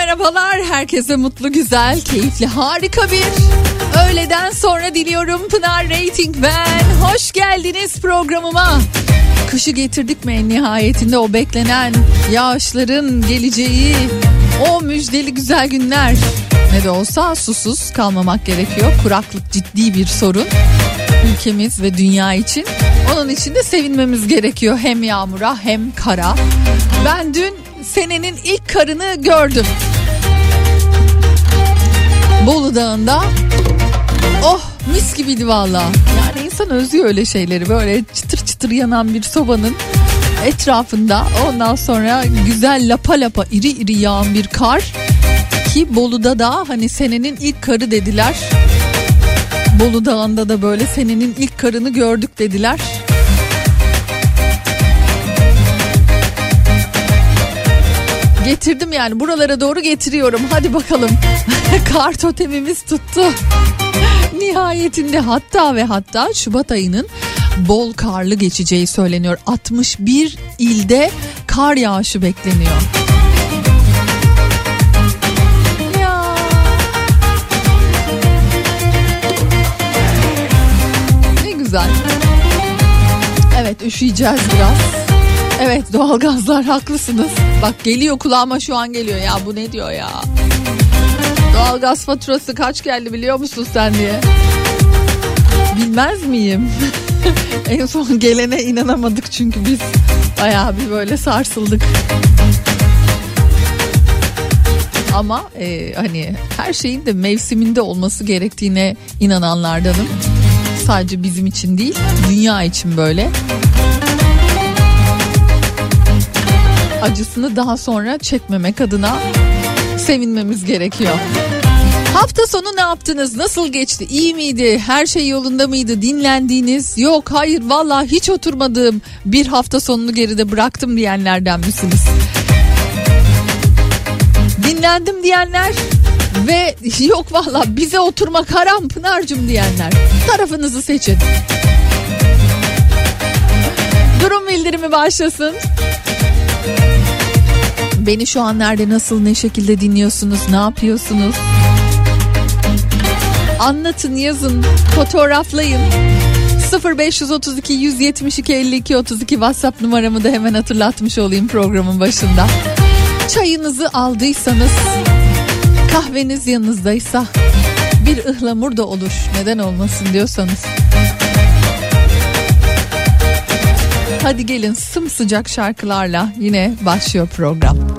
Merhabalar. Herkese mutlu, güzel, keyifli, harika bir öğleden sonra diliyorum. Pınar Rating ben. Hoş geldiniz programıma. Kışı getirdik mi en nihayetinde o beklenen yağışların geleceği, o müjdeli güzel günler. Ne de olsa susuz kalmamak gerekiyor. Kuraklık ciddi bir sorun ülkemiz ve dünya için. Onun için de sevinmemiz gerekiyor hem yağmura hem kara. Ben dün senenin ilk karını gördüm. Bolu Dağı'nda. Oh mis gibiydi valla. Yani insan özlüyor öyle şeyleri. Böyle çıtır çıtır yanan bir sobanın etrafında ondan sonra güzel lapa lapa iri iri yağan bir kar. Ki Bolu'da da hani senenin ilk karı dediler. Bolu Dağı'nda da böyle senenin ilk karını gördük dediler. Getirdim yani buralara doğru getiriyorum. Hadi bakalım. Kar totemimiz tuttu. Nihayetinde hatta ve hatta Şubat ayının bol karlı geçeceği söyleniyor. 61 ilde kar yağışı bekleniyor. Ne güzel. Evet üşüyeceğiz biraz. Evet doğalgazlar haklısınız. Bak geliyor kulağıma şu an geliyor ya bu ne diyor ya. Doğalgaz faturası kaç geldi biliyor musun sen diye. Bilmez miyim? en son gelene inanamadık çünkü biz bayağı bir böyle sarsıldık. Ama e, hani her şeyin de mevsiminde olması gerektiğine inananlardanım. Sadece bizim için değil, dünya için böyle. Acısını daha sonra çekmemek adına sevinmemiz gerekiyor. Hafta sonu ne yaptınız? Nasıl geçti? İyi miydi? Her şey yolunda mıydı? Dinlendiğiniz? Yok hayır valla hiç oturmadığım bir hafta sonunu geride bıraktım diyenlerden misiniz? Dinlendim diyenler ve yok valla bize oturmak haram Pınar'cım diyenler. Tarafınızı seçin. Durum bildirimi başlasın. Beni şu an nerede, nasıl, ne şekilde dinliyorsunuz, ne yapıyorsunuz? Anlatın, yazın, fotoğraflayın. 0532 172 52 32 WhatsApp numaramı da hemen hatırlatmış olayım programın başında. Çayınızı aldıysanız, kahveniz yanınızdaysa bir ıhlamur da olur. Neden olmasın diyorsanız. Hadi gelin sımsıcak şarkılarla yine başlıyor program.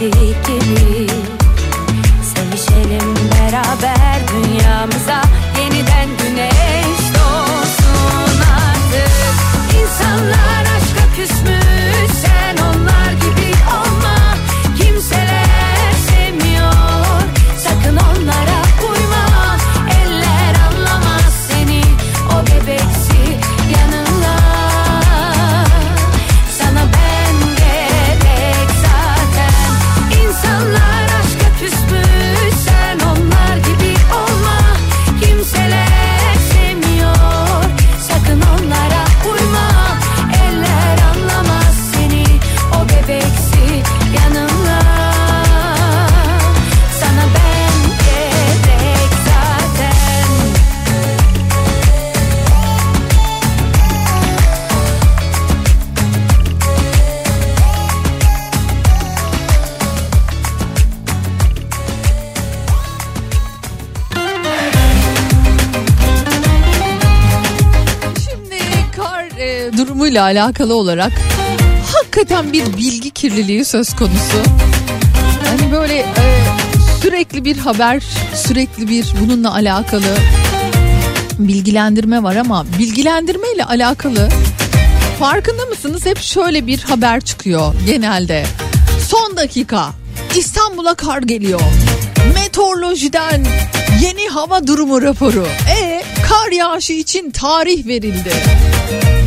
Eskisi konuyla alakalı olarak hakikaten bir bilgi kirliliği söz konusu. Hani böyle e, sürekli bir haber, sürekli bir bununla alakalı bilgilendirme var ama bilgilendirmeyle alakalı farkında mısınız? Hep şöyle bir haber çıkıyor genelde. Son dakika İstanbul'a kar geliyor. Meteorolojiden yeni hava durumu raporu. E kar yağışı için tarih verildi.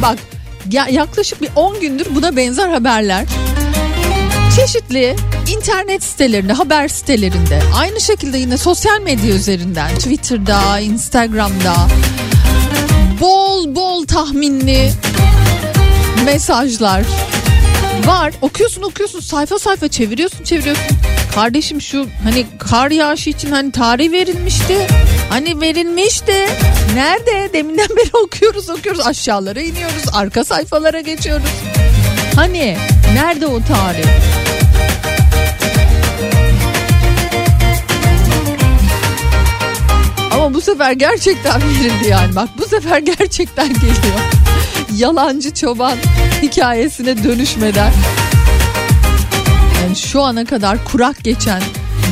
Bak ya- yaklaşık bir 10 gündür buna benzer haberler çeşitli internet sitelerinde, haber sitelerinde, aynı şekilde yine sosyal medya üzerinden, Twitter'da, Instagram'da bol bol tahminli mesajlar var. Okuyorsun okuyorsun sayfa sayfa çeviriyorsun çeviriyorsun. Kardeşim şu hani kar yağışı için hani tarih verilmişti. Hani verilmişti. Nerede? Deminden beri okuyoruz okuyoruz aşağılara iniyoruz. Arka sayfalara geçiyoruz. Hani nerede o tarih? Ama bu sefer gerçekten verildi yani. Bak bu sefer gerçekten geliyor. Yalancı çoban hikayesine dönüşmeden. Şu ana kadar kurak geçen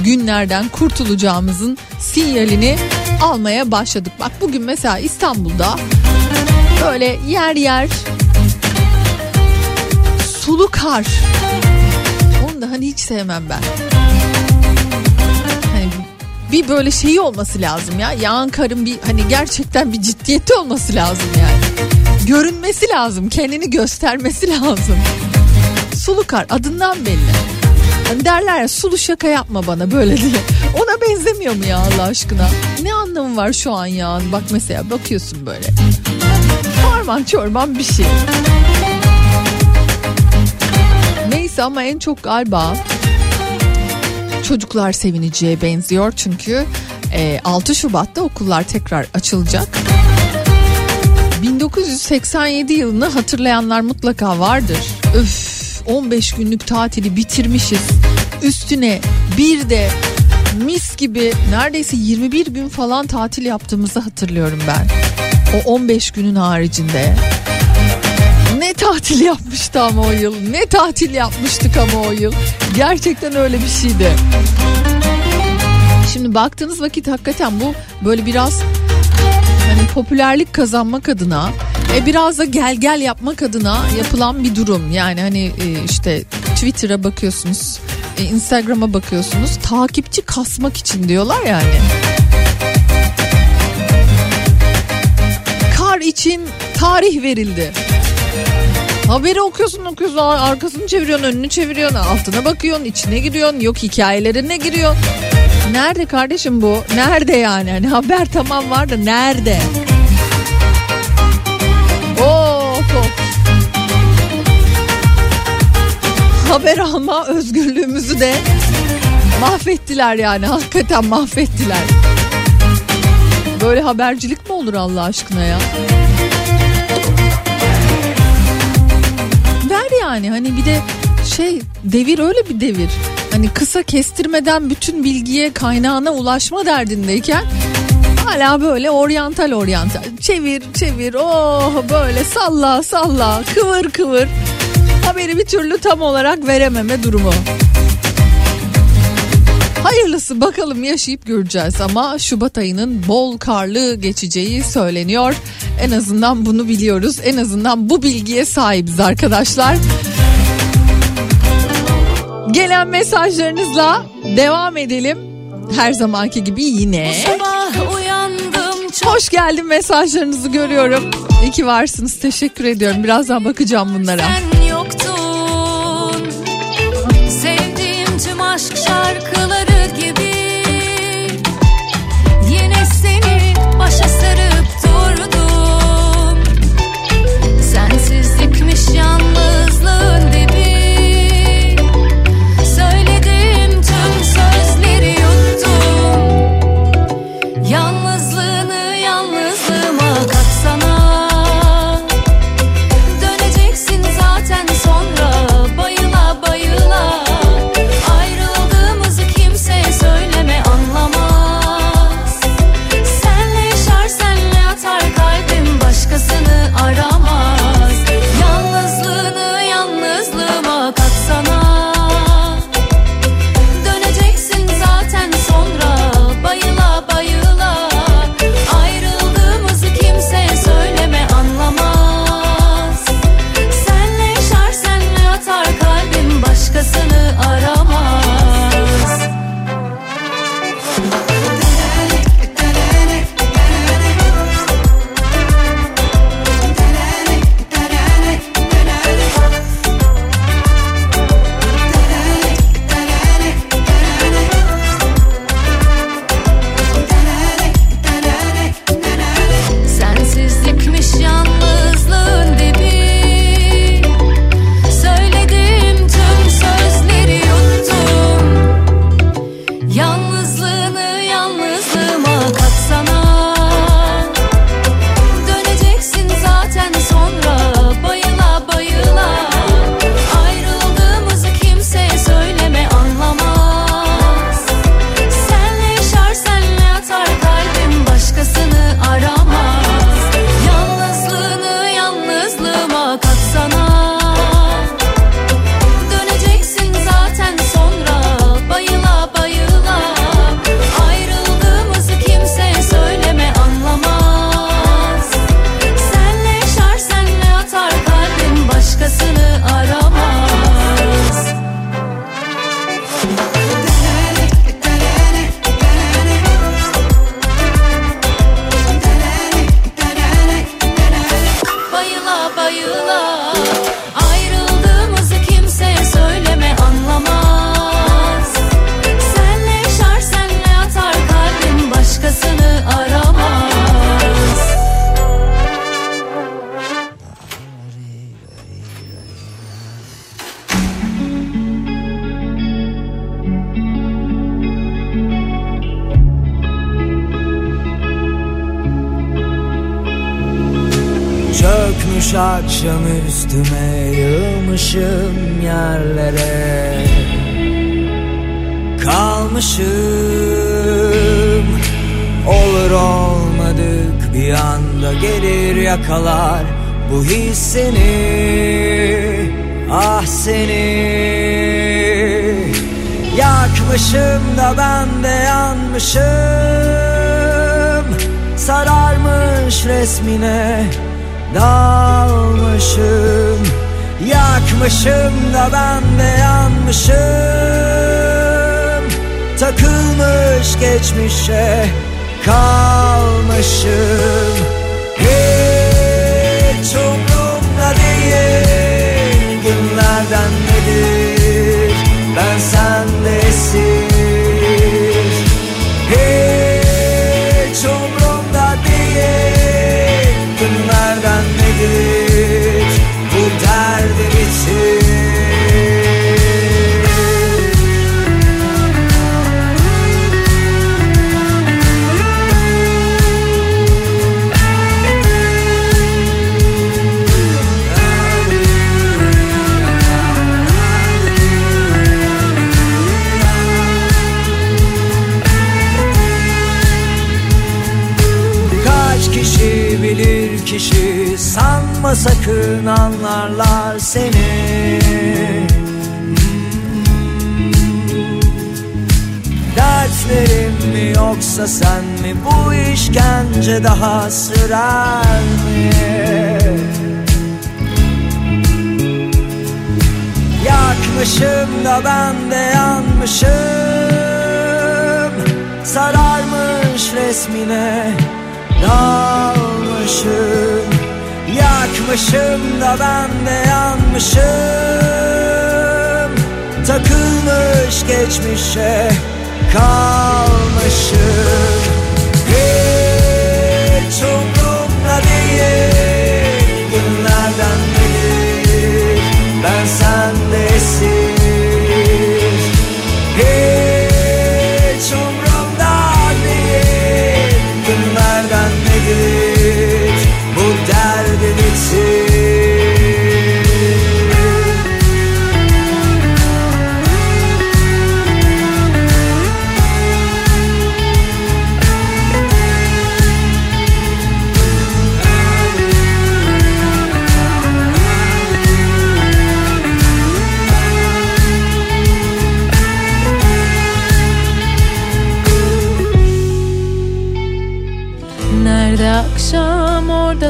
günlerden kurtulacağımızın sinyalini almaya başladık. Bak bugün mesela İstanbul'da böyle yer yer sulu kar. Onu da hani hiç sevmem ben. Hani bir böyle şeyi olması lazım ya. Yağan karın bir hani gerçekten bir ciddiyeti olması lazım yani. Görünmesi lazım, kendini göstermesi lazım. Sulu kar adından belli. Hani derler ya sulu şaka yapma bana böyle diye. Ona benzemiyor mu ya Allah aşkına? Ne anlamı var şu an ya? Bak mesela bakıyorsun böyle. Harman çorban bir şey. Neyse ama en çok galiba çocuklar sevineceğe benziyor çünkü e, 6 Şubat'ta okullar tekrar açılacak. 1987 yılını hatırlayanlar mutlaka vardır. Öf 15 günlük tatili bitirmişiz. Üstüne bir de mis gibi neredeyse 21 gün falan tatil yaptığımızı hatırlıyorum ben. O 15 günün haricinde. Ne tatil yapmıştı ama o yıl. Ne tatil yapmıştık ama o yıl. Gerçekten öyle bir şeydi. Şimdi baktığınız vakit hakikaten bu böyle biraz hani popülerlik kazanmak adına e biraz da gel gel yapmak adına yapılan bir durum. Yani hani e, işte Twitter'a bakıyorsunuz, e, Instagram'a bakıyorsunuz. Takipçi kasmak için diyorlar yani. Kar için tarih verildi. Haberi okuyorsun okuyorsun arkasını çeviriyorsun önünü çeviriyorsun altına bakıyorsun içine giriyorsun yok hikayelerine giriyorsun. Nerede kardeşim bu? Nerede yani? Hani haber tamam var da nerede? Of Haber alma özgürlüğümüzü de mahvettiler yani. Hakikaten mahvettiler. Böyle habercilik mi olur Allah aşkına ya? Ver yani hani bir de şey devir öyle bir devir. Hani kısa kestirmeden bütün bilgiye kaynağına ulaşma derdindeyken hala böyle oryantal oryantal çevir çevir oh böyle salla salla kıvır kıvır haberi bir türlü tam olarak verememe durumu. Hayırlısı bakalım yaşayıp göreceğiz ama Şubat ayının bol karlı geçeceği söyleniyor. En azından bunu biliyoruz. En azından bu bilgiye sahibiz arkadaşlar. Gelen mesajlarınızla devam edelim. Her zamanki gibi yine. Hoş geldin mesajlarınızı görüyorum. İyi ki varsınız. Teşekkür ediyorum. Birazdan bakacağım bunlara. sen aşk şarkıları olmuş akşam üstüme yığılmışım yerlere. Kalmışım olur olmadık bir anda gelir yakalar. Bu his seni ah seni. Yakmışım da ben de yanmışım. Sararmış resmine dalmışım Yakmışım da ben de yanmışım. Takılmış geçmişe kalmışım. Hiç umrumda değil günlerden nedir? Ben sendesin yoksa sen mi Bu işkence daha sürer mi? Yakmışım da ben de yanmışım. Sararmış resmine dalmışım. Yakmışım da ben de yanmışım. Takılmış geçmişe kalmışım Hiç umrumda değil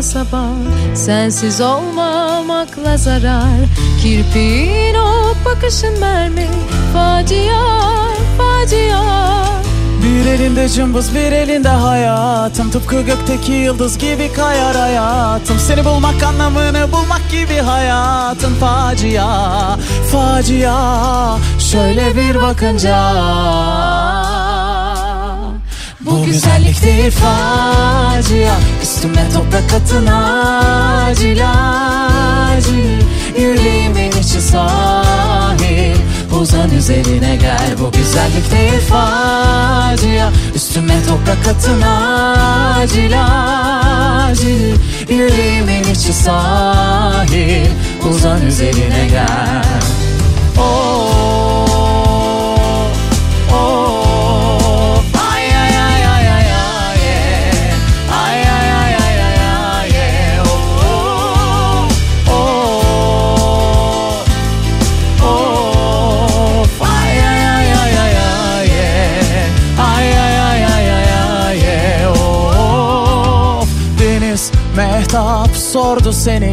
sabah Sensiz olmamakla zarar. Kirpiğin o bakışın mermi Facia, facia. Bir elinde cımbız bir elinde hayatım. Tıpkı gökteki yıldız gibi kayar hayatım. Seni bulmak anlamını bulmak gibi hayatın Facia, facia. Şöyle bir bakınca bu güzellik değil facia. Üstüme toprak atın acil acil. Yüreğimin içi sahil. Uzan üzerine gel. Bu güzellik değil facia. Üstüme toprak atın acil acil. Yüreğimin içi sahil. Uzan üzerine gel. Oh, sordu seni.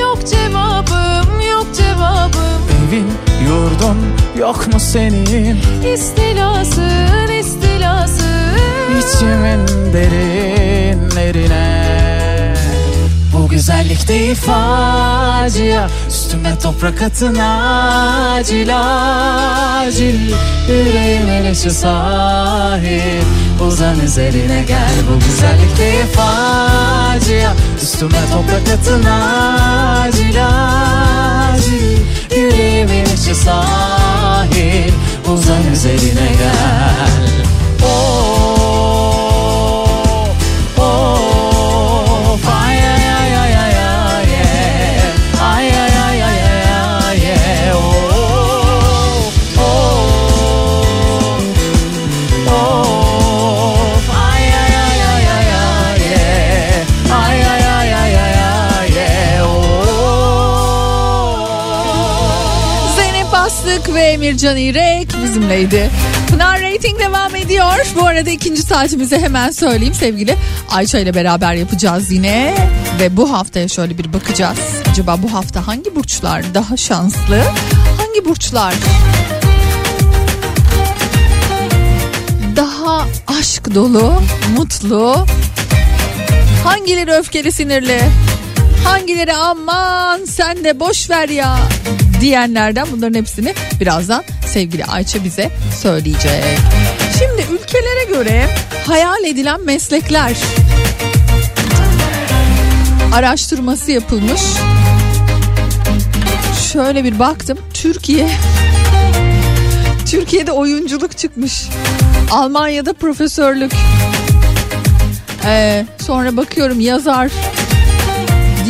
Yok cevabım, yok cevabım. Evin yurdun yok mu senin? İstilasın, istilasın. İçimin derinlerine. Bu güzellik değil facia Üstüme toprak atın acil acil. Yüreğimin içi sahil Uzan üzerine gel. Bu güzellik değil facia. Üstüme toprak atın acil acil. Yüreğimin içi sahil Uzan üzerine gel. Oh, Emircan İrek bizimleydi. Pınar Rating devam ediyor. Bu arada ikinci saatimizi hemen söyleyeyim sevgili Ayça ile beraber yapacağız yine. Ve bu haftaya şöyle bir bakacağız. Acaba bu hafta hangi burçlar daha şanslı? Hangi burçlar daha aşk dolu, mutlu? Hangileri öfkeli, sinirli? Hangileri aman sen de boş ver ya diyenlerden bunların hepsini birazdan sevgili Ayça bize söyleyecek. Şimdi ülkelere göre hayal edilen meslekler araştırması yapılmış. Şöyle bir baktım. Türkiye Türkiye'de oyunculuk çıkmış. Almanya'da profesörlük. Ee, sonra bakıyorum yazar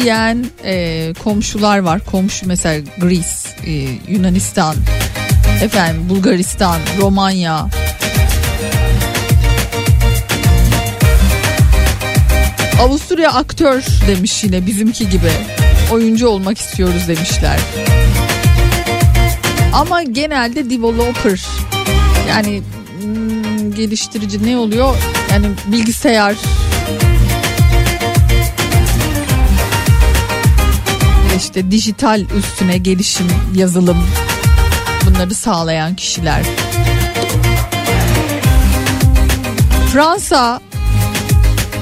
diyen e, komşular var. Komşu mesela Greece, e, Yunanistan, efendim Bulgaristan, Romanya. Avusturya aktör demiş yine bizimki gibi. Oyuncu olmak istiyoruz demişler. Ama genelde developer yani hmm, geliştirici ne oluyor? Yani bilgisayar işte dijital üstüne gelişim, yazılım bunları sağlayan kişiler. Fransa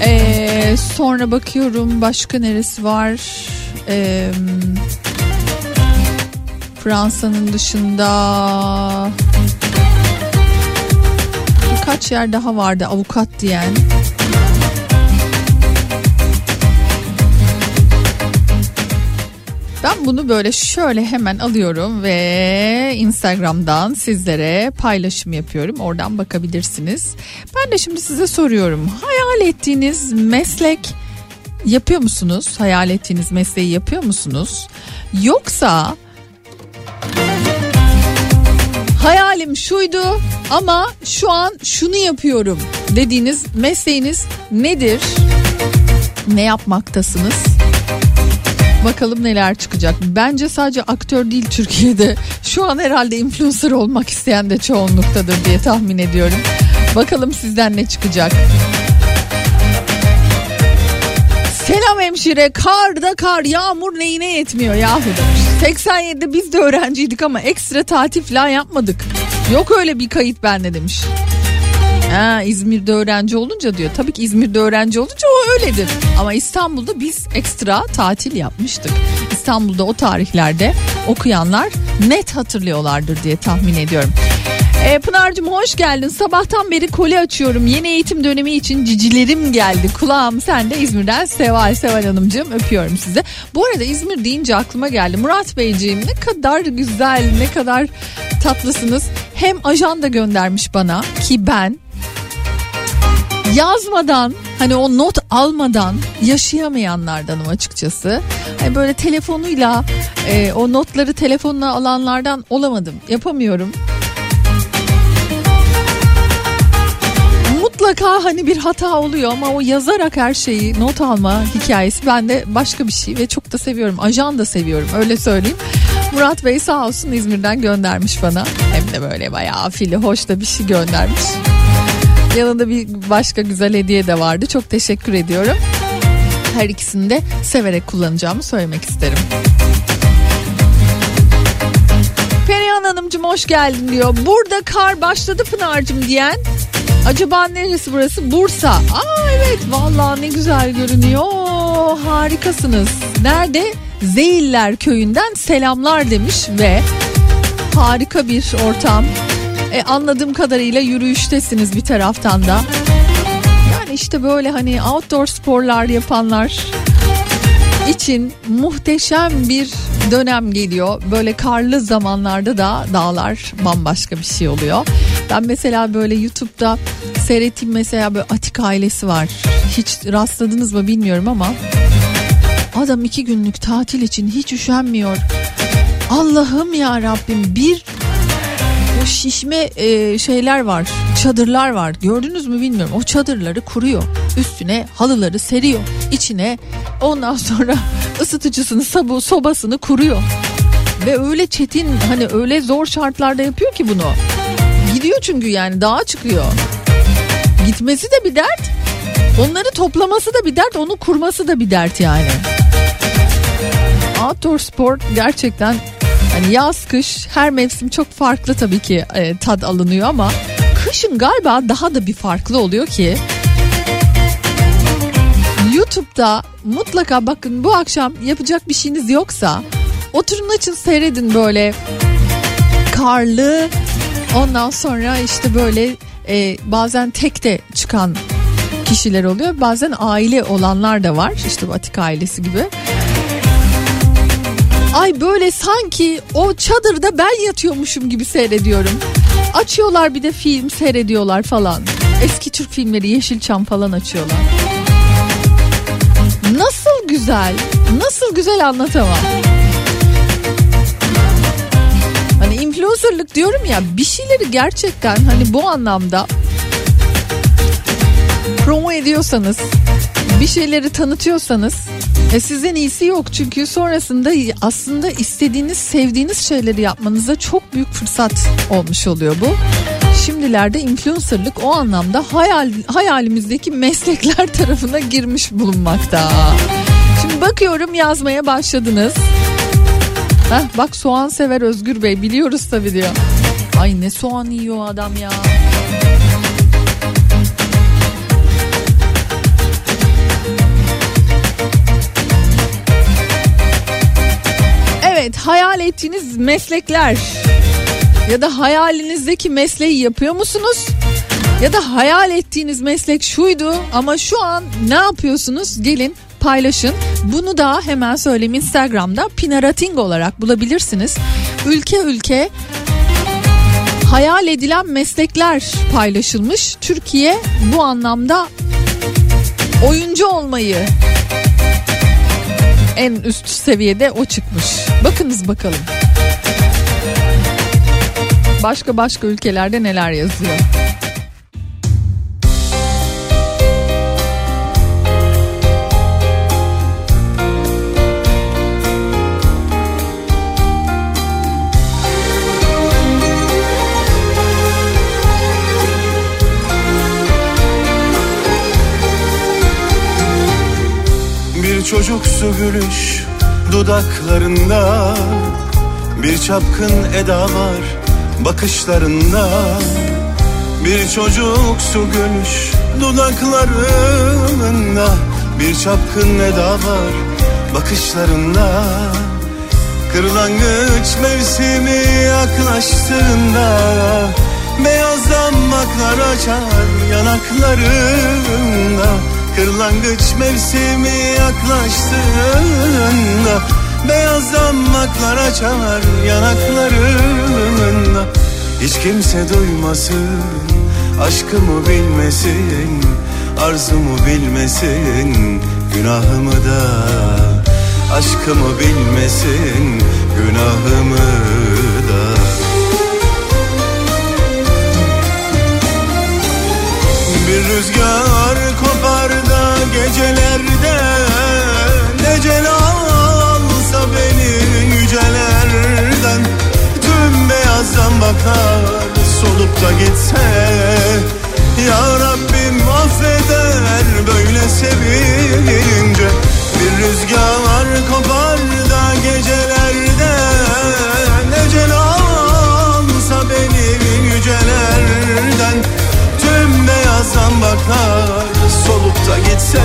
ee, sonra bakıyorum başka neresi var? Ee, Fransa'nın dışında birkaç yer daha vardı avukat diyen. Bunu böyle şöyle hemen alıyorum ve Instagram'dan sizlere paylaşım yapıyorum. Oradan bakabilirsiniz. Ben de şimdi size soruyorum. Hayal ettiğiniz meslek yapıyor musunuz? Hayal ettiğiniz mesleği yapıyor musunuz? Yoksa hayalim şuydu ama şu an şunu yapıyorum dediğiniz mesleğiniz nedir? Ne yapmaktasınız? Bakalım neler çıkacak. Bence sadece aktör değil Türkiye'de. Şu an herhalde influencer olmak isteyen de çoğunluktadır diye tahmin ediyorum. Bakalım sizden ne çıkacak. Selam hemşire karda kar yağmur neyine yetmiyor yahu demiş. 87'de biz de öğrenciydik ama ekstra tatil falan yapmadık. Yok öyle bir kayıt bende demiş. Ha, İzmir'de öğrenci olunca diyor. Tabii ki İzmir'de öğrenci olunca o öyledir. Ama İstanbul'da biz ekstra tatil yapmıştık. İstanbul'da o tarihlerde okuyanlar net hatırlıyorlardır diye tahmin ediyorum. E, Pınar'cığım hoş geldin. Sabahtan beri koli açıyorum. Yeni eğitim dönemi için cicilerim geldi. Kulağım sen de İzmir'den Seval Seval Hanımcığım öpüyorum size. Bu arada İzmir deyince aklıma geldi. Murat Beyciğim ne kadar güzel ne kadar tatlısınız. Hem ajanda göndermiş bana ki ben yazmadan hani o not almadan yaşayamayanlardanım açıkçası. Hani böyle telefonuyla e, o notları telefonla alanlardan olamadım. Yapamıyorum. Mutlaka hani bir hata oluyor ama o yazarak her şeyi not alma hikayesi bende başka bir şey ve çok da seviyorum. Ajan da seviyorum öyle söyleyeyim. Murat Bey sağ olsun İzmir'den göndermiş bana. Hem de böyle bayağı fili hoş da bir şey göndermiş. Yanında bir başka güzel hediye de vardı. Çok teşekkür ediyorum. Her ikisini de severek kullanacağımı söylemek isterim. Perihan Hanımcığım hoş geldin diyor. Burada kar başladı Pınar'cığım diyen. Acaba neresi burası? Bursa. Aa evet vallahi ne güzel görünüyor. Harikasınız. Nerede? Zeyiller köyünden selamlar demiş ve harika bir ortam. E, anladığım kadarıyla yürüyüştesiniz bir taraftan da. Yani işte böyle hani outdoor sporlar yapanlar için muhteşem bir dönem geliyor. Böyle karlı zamanlarda da dağlar bambaşka bir şey oluyor. Ben mesela böyle YouTube'da seyrettiğim mesela böyle Atik ailesi var. Hiç rastladınız mı bilmiyorum ama adam iki günlük tatil için hiç üşenmiyor. Allah'ım ya Rabbim bir şişme e, şeyler var çadırlar var gördünüz mü bilmiyorum o çadırları kuruyor üstüne halıları seriyor içine ondan sonra ısıtıcısını sabu sobasını kuruyor Ve öyle çetin hani öyle zor şartlarda yapıyor ki bunu. Gidiyor çünkü yani dağa çıkıyor. Gitmesi de bir dert. Onları toplaması da bir dert, onu kurması da bir dert yani. Outdoor spor gerçekten hani yaz kış her mevsim çok farklı tabii ki e, tad alınıyor ama kışın galiba daha da bir farklı oluyor ki YouTube'da mutlaka bakın bu akşam yapacak bir şeyiniz yoksa oturun açın seyredin böyle karlı ondan sonra işte böyle e, bazen tek de çıkan kişiler oluyor bazen aile olanlar da var işte Batik ailesi gibi. Ay böyle sanki o çadırda ben yatıyormuşum gibi seyrediyorum. Açıyorlar bir de film seyrediyorlar falan. Eski Türk filmleri Yeşilçam falan açıyorlar. Nasıl güzel, nasıl güzel anlatamam. Hani influencerlık diyorum ya bir şeyleri gerçekten hani bu anlamda promo ediyorsanız bir şeyleri tanıtıyorsanız e sizden iyisi yok çünkü sonrasında aslında istediğiniz sevdiğiniz şeyleri yapmanıza çok büyük fırsat olmuş oluyor bu. Şimdilerde influencerlık o anlamda hayal, hayalimizdeki meslekler tarafına girmiş bulunmakta. Şimdi bakıyorum yazmaya başladınız. Heh, bak soğan sever Özgür Bey biliyoruz tabii diyor. Ay ne soğan yiyor adam ya. Hayal ettiğiniz meslekler ya da hayalinizdeki mesleği yapıyor musunuz? Ya da hayal ettiğiniz meslek şuydu ama şu an ne yapıyorsunuz? Gelin paylaşın. Bunu da hemen söyleyeyim Instagram'da Pinarating olarak bulabilirsiniz. Ülke ülke hayal edilen meslekler paylaşılmış. Türkiye bu anlamda oyuncu olmayı en üst seviyede o çıkmış. Bakınız bakalım. Başka başka ülkelerde neler yazıyor. Çocuksu gülüş dudaklarında. Bir çapkın eda var bakışlarında. Bir çocuksu gülüş dudaklarında. Bir çapkın eda var bakışlarında. Kırlangıç mevsimi yaklaştığında Beyaz damaklar açar yanaklarında Kırlangıç mevsimi yaklaştığında Beyaz damaklar açar yanaklarında Hiç kimse duymasın Aşkımı bilmesin Arzumu bilmesin Günahımı da. Aşkımı bilmesin Günahımı da. Bir rüzgar gecelerde Necel alsa beni yücelerden. Tüm beyazdan bakar solup da gitse Ya Rabbim affeder böyle sevince Bir rüzgar kopar da gecelerde Necel alsa beni yücelerden. Tüm beyazdan bakar da gitse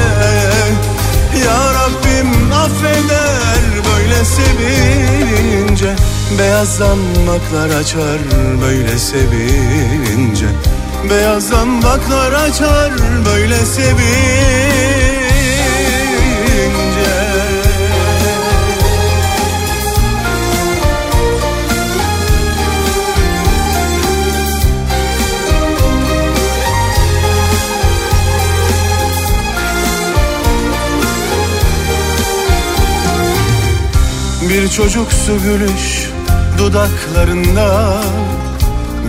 Ya Rabbim affeder böyle sevince. Beyaz damaklar açar böyle sevince. Beyaz damaklar açar böyle sevince çocuksu gülüş dudaklarında.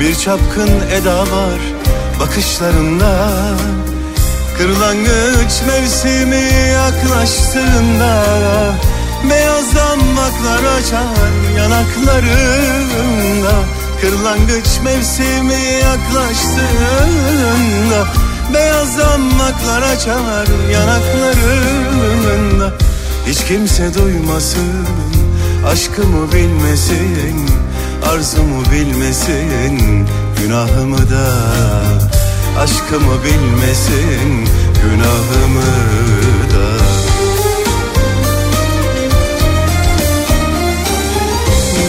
Bir çapkın eda var bakışlarında. Kırlangıç mevsimi yaklaştığında Beyaz damaklar açar yanaklarında. Kırlangıç mevsimi yaklaştığında Beyaz damaklar açar yanaklarında. Hiç kimse duymasın Aşkımı bilmesin Arzumu bilmesin Günahımı da. Aşkımı bilmesin Günahımı da.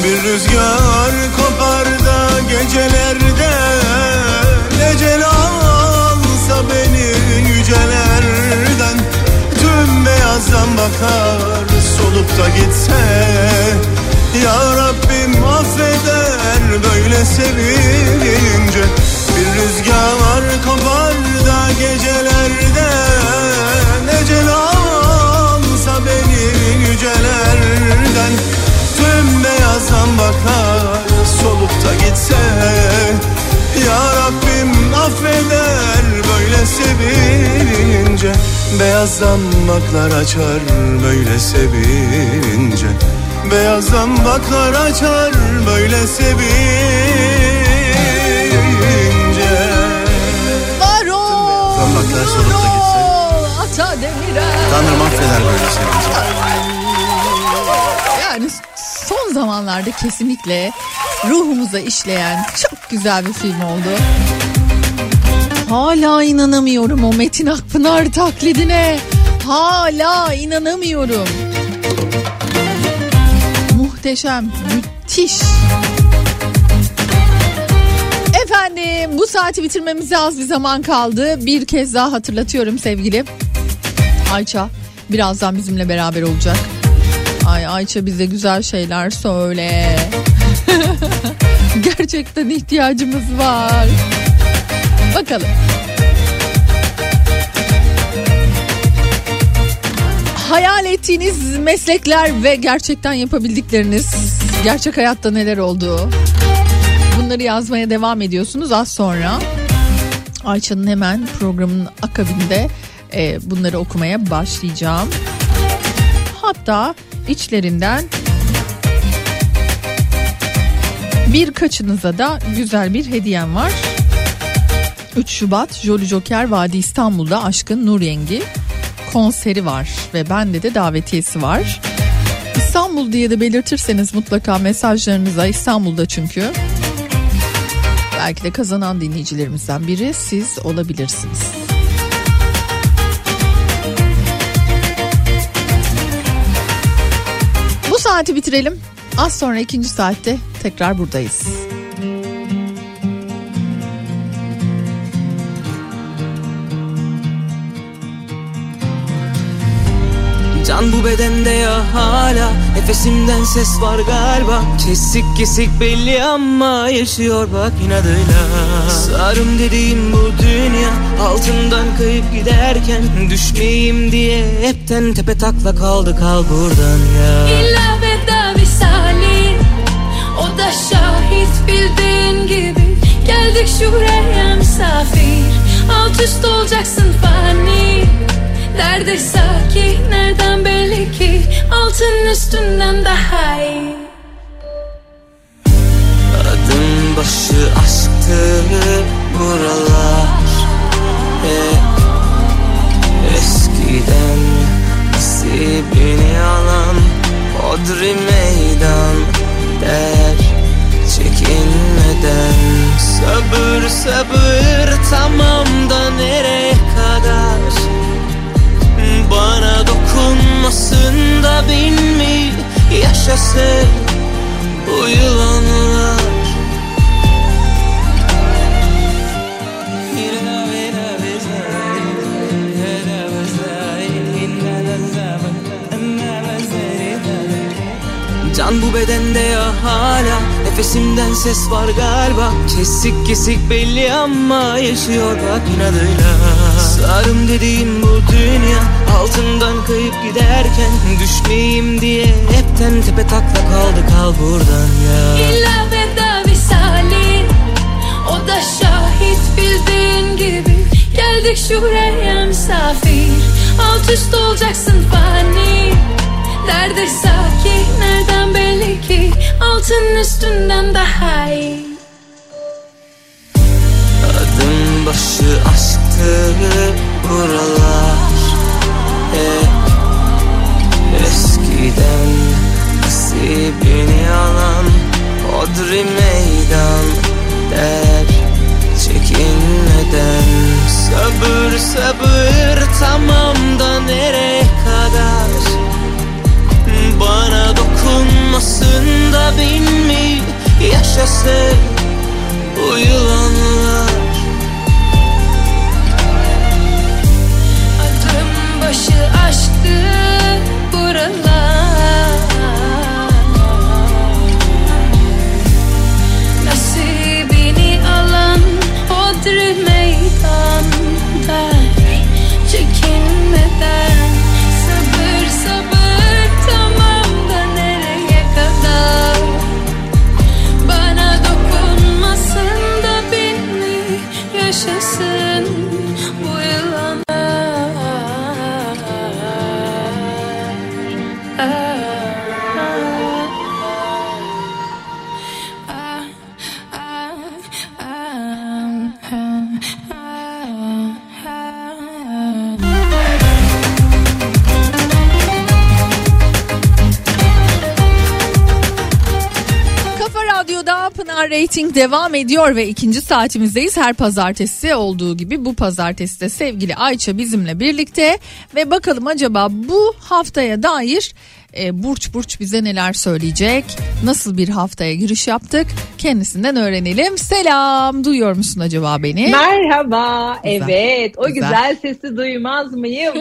Bir rüzgar kopar da gecelerde Ecel alsa beni yücelerden. Tüm beyazdan bakar solup da gitse Ya Rabbim affeder böyle sevince. Bir rüzgar kopar da gecelerde Ecel alsa beni yücelerden. Tüm beyazdan bakar solup da gitse Ya Rabbim affeder böyle sevince Beyazdan baklar açar böyle sevince Beyazdan baklar açar böyle sevince Varol. Damaklar solup da gitse. Ata Demirel. Tanrım affeder böyle sevince Yani son zamanlarda kesinlikle ruhumuza işleyen çok güzel bir film oldu. Hala inanamıyorum o Metin Akpınar taklidine. Hala inanamıyorum. Muhteşem, müthiş. Efendim bu saati bitirmemize az bir zaman kaldı. Bir kez daha hatırlatıyorum sevgili. Ayça birazdan bizimle beraber olacak. Ay Ayça bize güzel şeyler söyle. Gerçekten ihtiyacımız var. Bakalım. Hayal ettiğiniz meslekler ve gerçekten yapabildikleriniz, gerçek hayatta neler oldu? Bunları yazmaya devam ediyorsunuz az sonra. Ayça'nın hemen programın akabinde e, bunları okumaya başlayacağım. Hatta içlerinden birkaçınıza da güzel bir hediyem var. 3 Şubat Jolly Joker Vadi İstanbul'da Aşkın Nur Yengi konseri var ve bende de davetiyesi var. İstanbul diye de belirtirseniz mutlaka mesajlarınıza İstanbul'da çünkü. Belki de kazanan dinleyicilerimizden biri siz olabilirsiniz. Bu saati bitirelim. Az sonra ikinci saatte tekrar buradayız. Can bu bedende ya hala. Nefesimden ses var galiba. Kesik kesik belli ama yaşıyor bak inadıyla. Sarım dediğim bu dünya Altından kayıp giderken Düşmeyeyim diye hepten tepe takla kaldı. Kal buradan ya. İlla veda visali O da şahit bildiğin gibi. Geldik şuraya misafir Alt üst olacaksın fani Derde sakin nereden belli ki? Altın üstünden daha iyi. Adım başı aşktı buralar. Hep eskiden nasibini alan Hodri meydan der çekinmeden. Sabır sabır tamam da nereye kadar Bana dokunmasın da bin mi yaşasın bu yılanlar. Can bu bedende ya hala Nefesimden ses var galiba. Kesik kesik belli ama yaşıyor bak inadıyla Sarım dediğim bu dünya Altından kayıp giderken Düşmeyeyim diye hepten tepe takla kaldı kal buradan ya. İlla veda visali O da şahit bildiğin gibi. Geldik şuraya misafir Alt üst olacaksın fani. Derde sakin nereden belli ki? Altın üstünden daha iyi başı aşktı buralar Hep eskiden nasibini alan Odri meydan der çekinmeden. Sabır sabır tamam da nereye kadar? Bana dokunmasın da bin mi yaşasın bu başı aşktı buralar. Nasibini alan Hodri meydan der Çekinmeden Sabır Rating devam ediyor ve ikinci saatimizdeyiz. Her pazartesi olduğu gibi bu pazartesi de sevgili Ayça bizimle birlikte ve bakalım acaba bu haftaya dair e, Burç Burç bize neler söyleyecek? Nasıl bir haftaya giriş yaptık? Kendisinden öğrenelim. Selam. Duyuyor musun acaba beni? Merhaba. Güzel. Evet. O Güzel. güzel. sesi duymaz mıyım?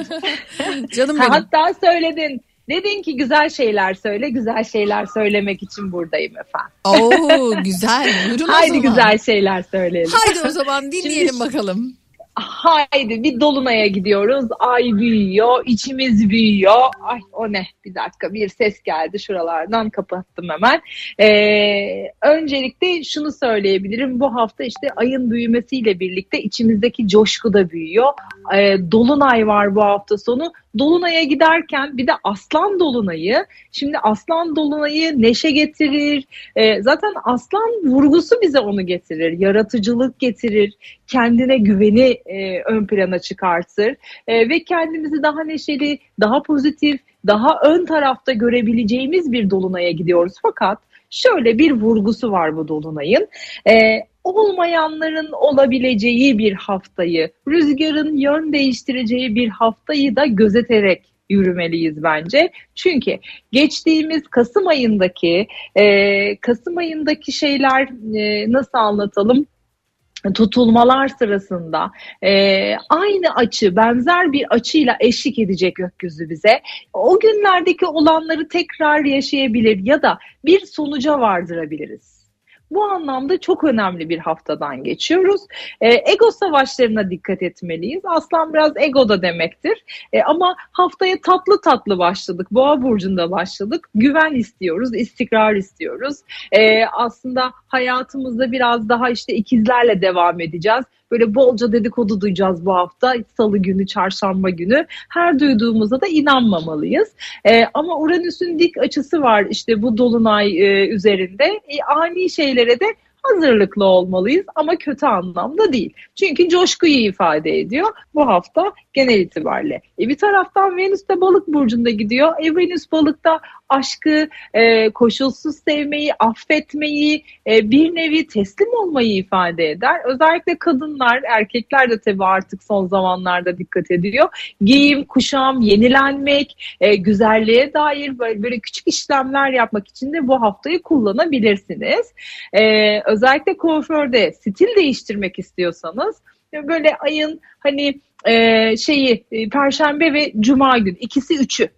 Canım benim. Hatta söyledin. Dedin ki güzel şeyler söyle. Güzel şeyler söylemek için buradayım efendim. Oo güzel. Buyurun o Haydi zaman. güzel şeyler söyleyelim. Haydi o zaman dinleyelim Şimdi- bakalım. Haydi bir dolunaya gidiyoruz. Ay büyüyor, içimiz büyüyor. Ay o ne? Bir dakika bir ses geldi şuralardan kapattım hemen. Ee, öncelikle şunu söyleyebilirim. Bu hafta işte ayın büyümesiyle birlikte içimizdeki coşku da büyüyor. Ee, dolunay var bu hafta sonu. Dolunay'a giderken bir de aslan dolunayı. Şimdi aslan dolunayı neşe getirir. Ee, zaten aslan vurgusu bize onu getirir. Yaratıcılık getirir. Kendine güveni e, ön plana çıkartır. E, ve kendimizi daha neşeli, daha pozitif, daha ön tarafta görebileceğimiz bir dolunaya gidiyoruz. Fakat şöyle bir vurgusu var bu dolunayın. E, olmayanların olabileceği bir haftayı, rüzgarın yön değiştireceği bir haftayı da gözeterek yürümeliyiz bence. Çünkü geçtiğimiz Kasım ayındaki e, Kasım ayındaki şeyler e, nasıl anlatalım? Tutulmalar sırasında e, aynı açı benzer bir açıyla eşlik edecek gökyüzü bize. O günlerdeki olanları tekrar yaşayabilir ya da bir sonuca vardırabiliriz. Bu anlamda çok önemli bir haftadan geçiyoruz. E, ego savaşlarına dikkat etmeliyiz. Aslan biraz ego da demektir. E, ama haftaya tatlı tatlı başladık. Boğa burcunda başladık. Güven istiyoruz, istikrar istiyoruz. E, aslında hayatımızda biraz daha işte ikizlerle devam edeceğiz. Böyle bolca dedikodu duyacağız bu hafta. Salı günü, çarşamba günü. Her duyduğumuza da inanmamalıyız. E, ama Uranüs'ün dik açısı var işte bu dolunay e, üzerinde. E, ani şeylere de hazırlıklı olmalıyız ama kötü anlamda değil. Çünkü coşkuyu ifade ediyor bu hafta genel itibariyle. E bir taraftan Venüs de balık burcunda gidiyor. E Venüs balıkta aşkı, e, koşulsuz sevmeyi, affetmeyi, e, bir nevi teslim olmayı ifade eder. Özellikle kadınlar, erkekler de tabii artık son zamanlarda dikkat ediyor. Giyim, kuşam, yenilenmek, e, güzelliğe dair böyle, böyle küçük işlemler yapmak için de bu haftayı kullanabilirsiniz. E, özellikle kuaförde stil değiştirmek istiyorsanız böyle ayın hani e, şeyi e, perşembe ve cuma gün ikisi üçü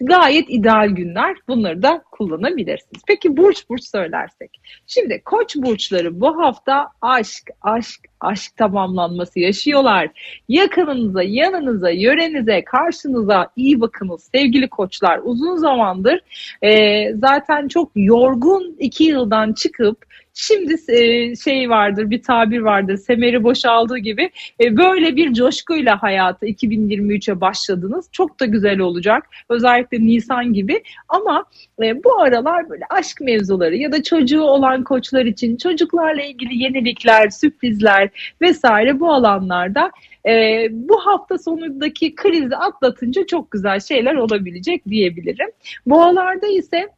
gayet ideal günler. Bunları da kullanabilirsiniz. Peki burç burç söylersek. Şimdi koç burçları bu hafta aşk, aşk, aşk tamamlanması yaşıyorlar. Yakınınıza, yanınıza, yörenize, karşınıza iyi bakınız sevgili koçlar. Uzun zamandır e, zaten çok yorgun iki yıldan çıkıp şimdi e, şey vardır bir tabir vardır semeri boşaldığı gibi e, böyle bir coşkuyla hayatı 2023'e başladınız. Çok da güzel olacak. Özellikle Nisan gibi ama e, bu aralar böyle aşk mevzuları ya da çocuğu olan koçlar için çocuklarla ilgili yenilikler, sürprizler vesaire bu alanlarda e, bu hafta sonundaki krizi atlatınca çok güzel şeyler olabilecek diyebilirim. Boğalarda ise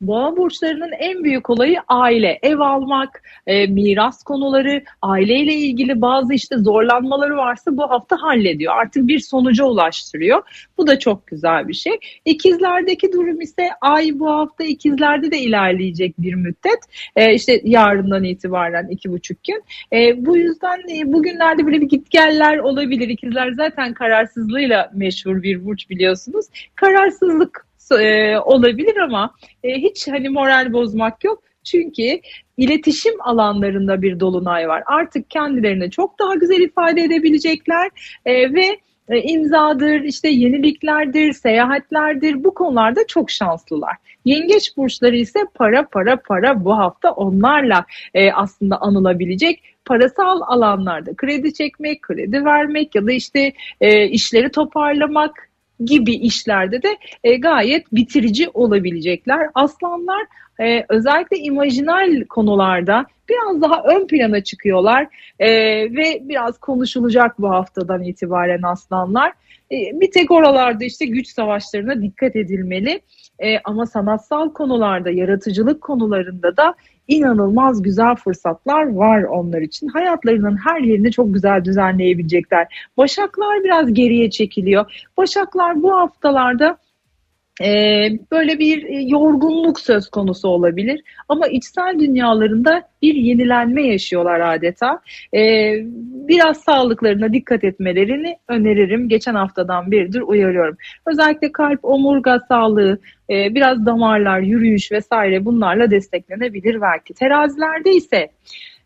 Boğa burçlarının en büyük olayı aile, ev almak, e, miras konuları, aileyle ilgili bazı işte zorlanmaları varsa bu hafta hallediyor. Artık bir sonuca ulaştırıyor. Bu da çok güzel bir şey. İkizlerdeki durum ise ay bu hafta ikizlerde de ilerleyecek bir müddet. E, işte yarından itibaren iki buçuk gün. E, bu yüzden e, bugünlerde böyle bir gitgeller olabilir. İkizler zaten kararsızlığıyla meşhur bir burç biliyorsunuz. Kararsızlık e, olabilir ama e, hiç hani moral bozmak yok. Çünkü iletişim alanlarında bir dolunay var. Artık kendilerini çok daha güzel ifade edebilecekler e, ve e, imzadır, işte yeniliklerdir, seyahatlerdir bu konularda çok şanslılar. Yengeç burçları ise para para para bu hafta onlarla e, aslında anılabilecek parasal alanlarda kredi çekmek, kredi vermek ya da işte e, işleri toparlamak gibi işlerde de e, gayet bitirici olabilecekler. Aslanlar e, özellikle imajinal konularda biraz daha ön plana çıkıyorlar e, ve biraz konuşulacak bu haftadan itibaren aslanlar. E, bir tek oralarda işte güç savaşlarına dikkat edilmeli. E, ama sanatsal konularda, yaratıcılık konularında da inanılmaz güzel fırsatlar var onlar için. Hayatlarının her yerini çok güzel düzenleyebilecekler. Başaklar biraz geriye çekiliyor. Başaklar bu haftalarda böyle bir e, yorgunluk söz konusu olabilir ama içsel dünyalarında bir yenilenme yaşıyorlar adeta. E, biraz sağlıklarına dikkat etmelerini öneririm. Geçen haftadan biridir uyarıyorum. Özellikle kalp, omurga sağlığı, e, biraz damarlar, yürüyüş vesaire bunlarla desteklenebilir belki. Terazilerde ise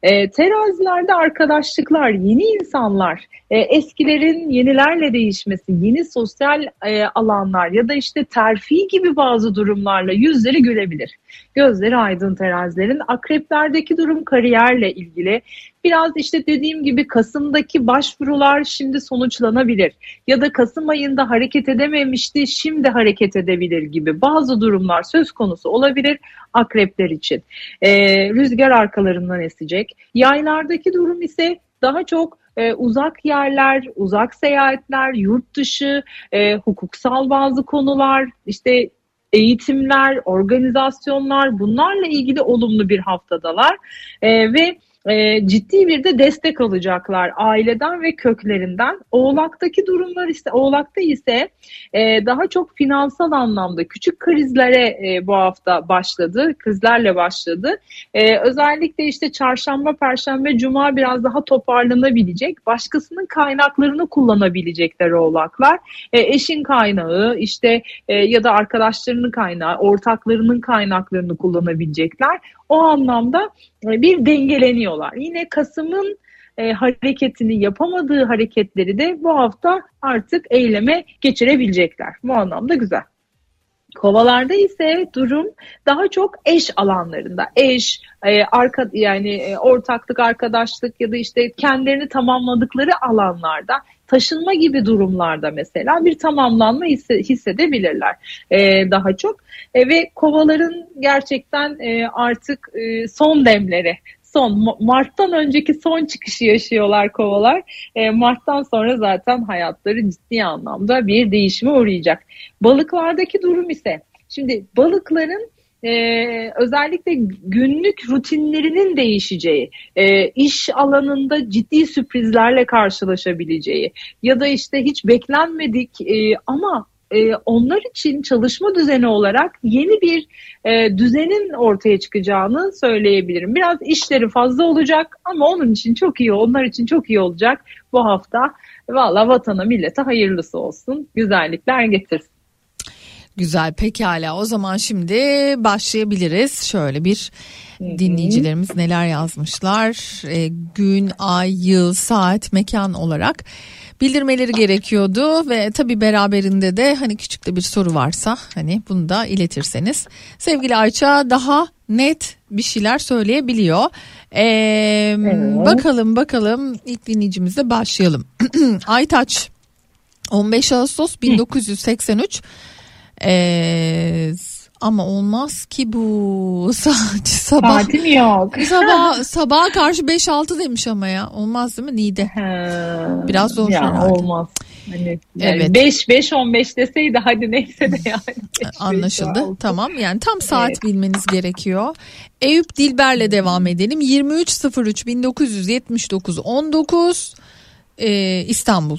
e, terazilerde arkadaşlıklar, yeni insanlar, e, eskilerin yenilerle değişmesi, yeni sosyal e, alanlar ya da işte terfi gibi bazı durumlarla yüzleri gülebilir. Gözleri aydın terazilerin. Akreplerdeki durum kariyerle ilgili. Biraz işte dediğim gibi Kasım'daki başvurular şimdi sonuçlanabilir. Ya da Kasım ayında hareket edememişti şimdi hareket edebilir gibi bazı durumlar söz konusu olabilir akrepler için. Ee, rüzgar arkalarından esecek. Yaylardaki durum ise daha çok e, uzak yerler, uzak seyahatler, yurt dışı, e, hukuksal bazı konular, işte eğitimler, organizasyonlar bunlarla ilgili olumlu bir haftadalar e, ve e, ciddi bir de destek alacaklar aileden ve köklerinden. Oğlak'taki durumlar ise Oğlak'ta ise e, daha çok finansal anlamda küçük krizlere e, bu hafta başladı. Krizlerle başladı. E, özellikle işte çarşamba, perşembe, cuma biraz daha toparlanabilecek. Başkasının kaynaklarını kullanabilecekler Oğlaklar. E, eşin kaynağı işte e, ya da arkadaşlarının kaynağı, ortaklarının kaynaklarını kullanabilecekler. O anlamda e, bir dengeleniyorlar. Yine Kasım'ın e, hareketini yapamadığı hareketleri de bu hafta artık eyleme geçirebilecekler. Bu anlamda güzel. Kovalarda ise durum daha çok eş alanlarında. Eş, e, arka yani e, ortaklık, arkadaşlık ya da işte kendilerini tamamladıkları alanlarda taşınma gibi durumlarda mesela bir tamamlanma hissedebilirler e, daha çok. E, ve kovaların gerçekten e, artık e, son demleri son Mart'tan önceki son çıkışı yaşıyorlar kovalar. E, Mart'tan sonra zaten hayatları ciddi anlamda bir değişime uğrayacak. Balıklardaki durum ise şimdi balıkların e, özellikle günlük rutinlerinin değişeceği, e, iş alanında ciddi sürprizlerle karşılaşabileceği ya da işte hiç beklenmedik e, ama e, onlar için çalışma düzeni olarak yeni bir e, düzenin ortaya çıkacağını söyleyebilirim. Biraz işleri fazla olacak ama onun için çok iyi, onlar için çok iyi olacak bu hafta. Valla vatana millete hayırlısı olsun, güzellikler getirsin. Güzel pekala o zaman şimdi başlayabiliriz. Şöyle bir dinleyicilerimiz neler yazmışlar. E, gün, ay, yıl, saat, mekan olarak bildirmeleri gerekiyordu ve tabi beraberinde de hani küçük de bir soru varsa hani bunu da iletirseniz. Sevgili Ayça daha net bir şeyler söyleyebiliyor. Ee, Bakalım bakalım ilk dinleyicimizle başlayalım. Aytaç 15 Ağustos 1983 ee, ama olmaz ki bu sadece sabah. Saatim yok. sabah sabaha karşı 5-6 demiş ama ya. Olmaz değil mi Nide? Biraz zor ya, herhalde. olmaz. Hani yani Evet. 5 5 15 deseydi hadi neyse de yani. Anlaşıldı. Tamam yani tam saat Evet. bilmeniz gerekiyor. Eyüp Dilber'le devam edelim. 23.03 1979 19 ee, İstanbul.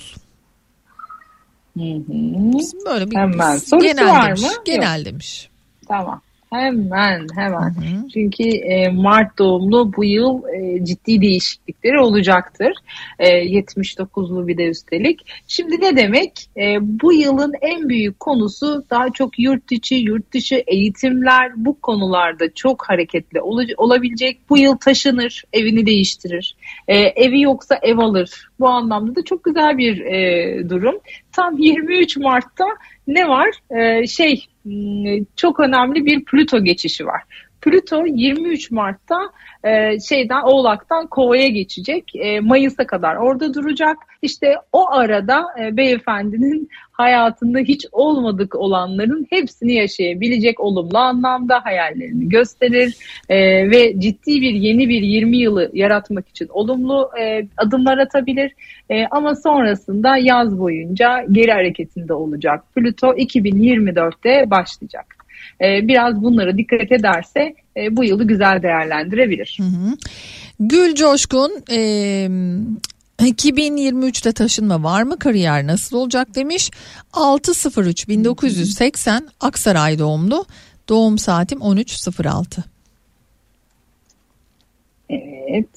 Böyle bir Hemen. Sorusu genel var demiş. mı? Genel Yok. demiş. Tamam. Hemen hemen. Çünkü e, Mart doğumlu bu yıl e, ciddi değişiklikleri olacaktır. E, 79'lu bir de üstelik. Şimdi ne demek? E, bu yılın en büyük konusu daha çok yurt içi, yurt dışı eğitimler bu konularda çok hareketli ol- olabilecek. Bu yıl taşınır, evini değiştirir. E, evi yoksa ev alır. Bu anlamda da çok güzel bir e, durum. Tam 23 Mart'ta ne var? E, şey çok önemli bir Plüto geçişi var. Plüto 23 Mart'ta e, şeyden Oğlak'tan Kova'ya geçecek. E, Mayıs'a kadar orada duracak. İşte o arada e, beyefendinin hayatında hiç olmadık olanların hepsini yaşayabilecek olumlu anlamda hayallerini gösterir E, ve ciddi bir yeni bir 20 yılı yaratmak için olumlu e, adımlar atabilir. E, ama sonrasında yaz boyunca geri hareketinde olacak. Plüto 2024'te başlayacak. E, biraz bunlara dikkat ederse e, bu yılı güzel değerlendirebilir. Gül Coşkun e, 2023'te taşınma var mı? Kariyer nasıl olacak demiş. 603 1980 Aksaray doğumlu. Doğum saatim 13.06. Evet.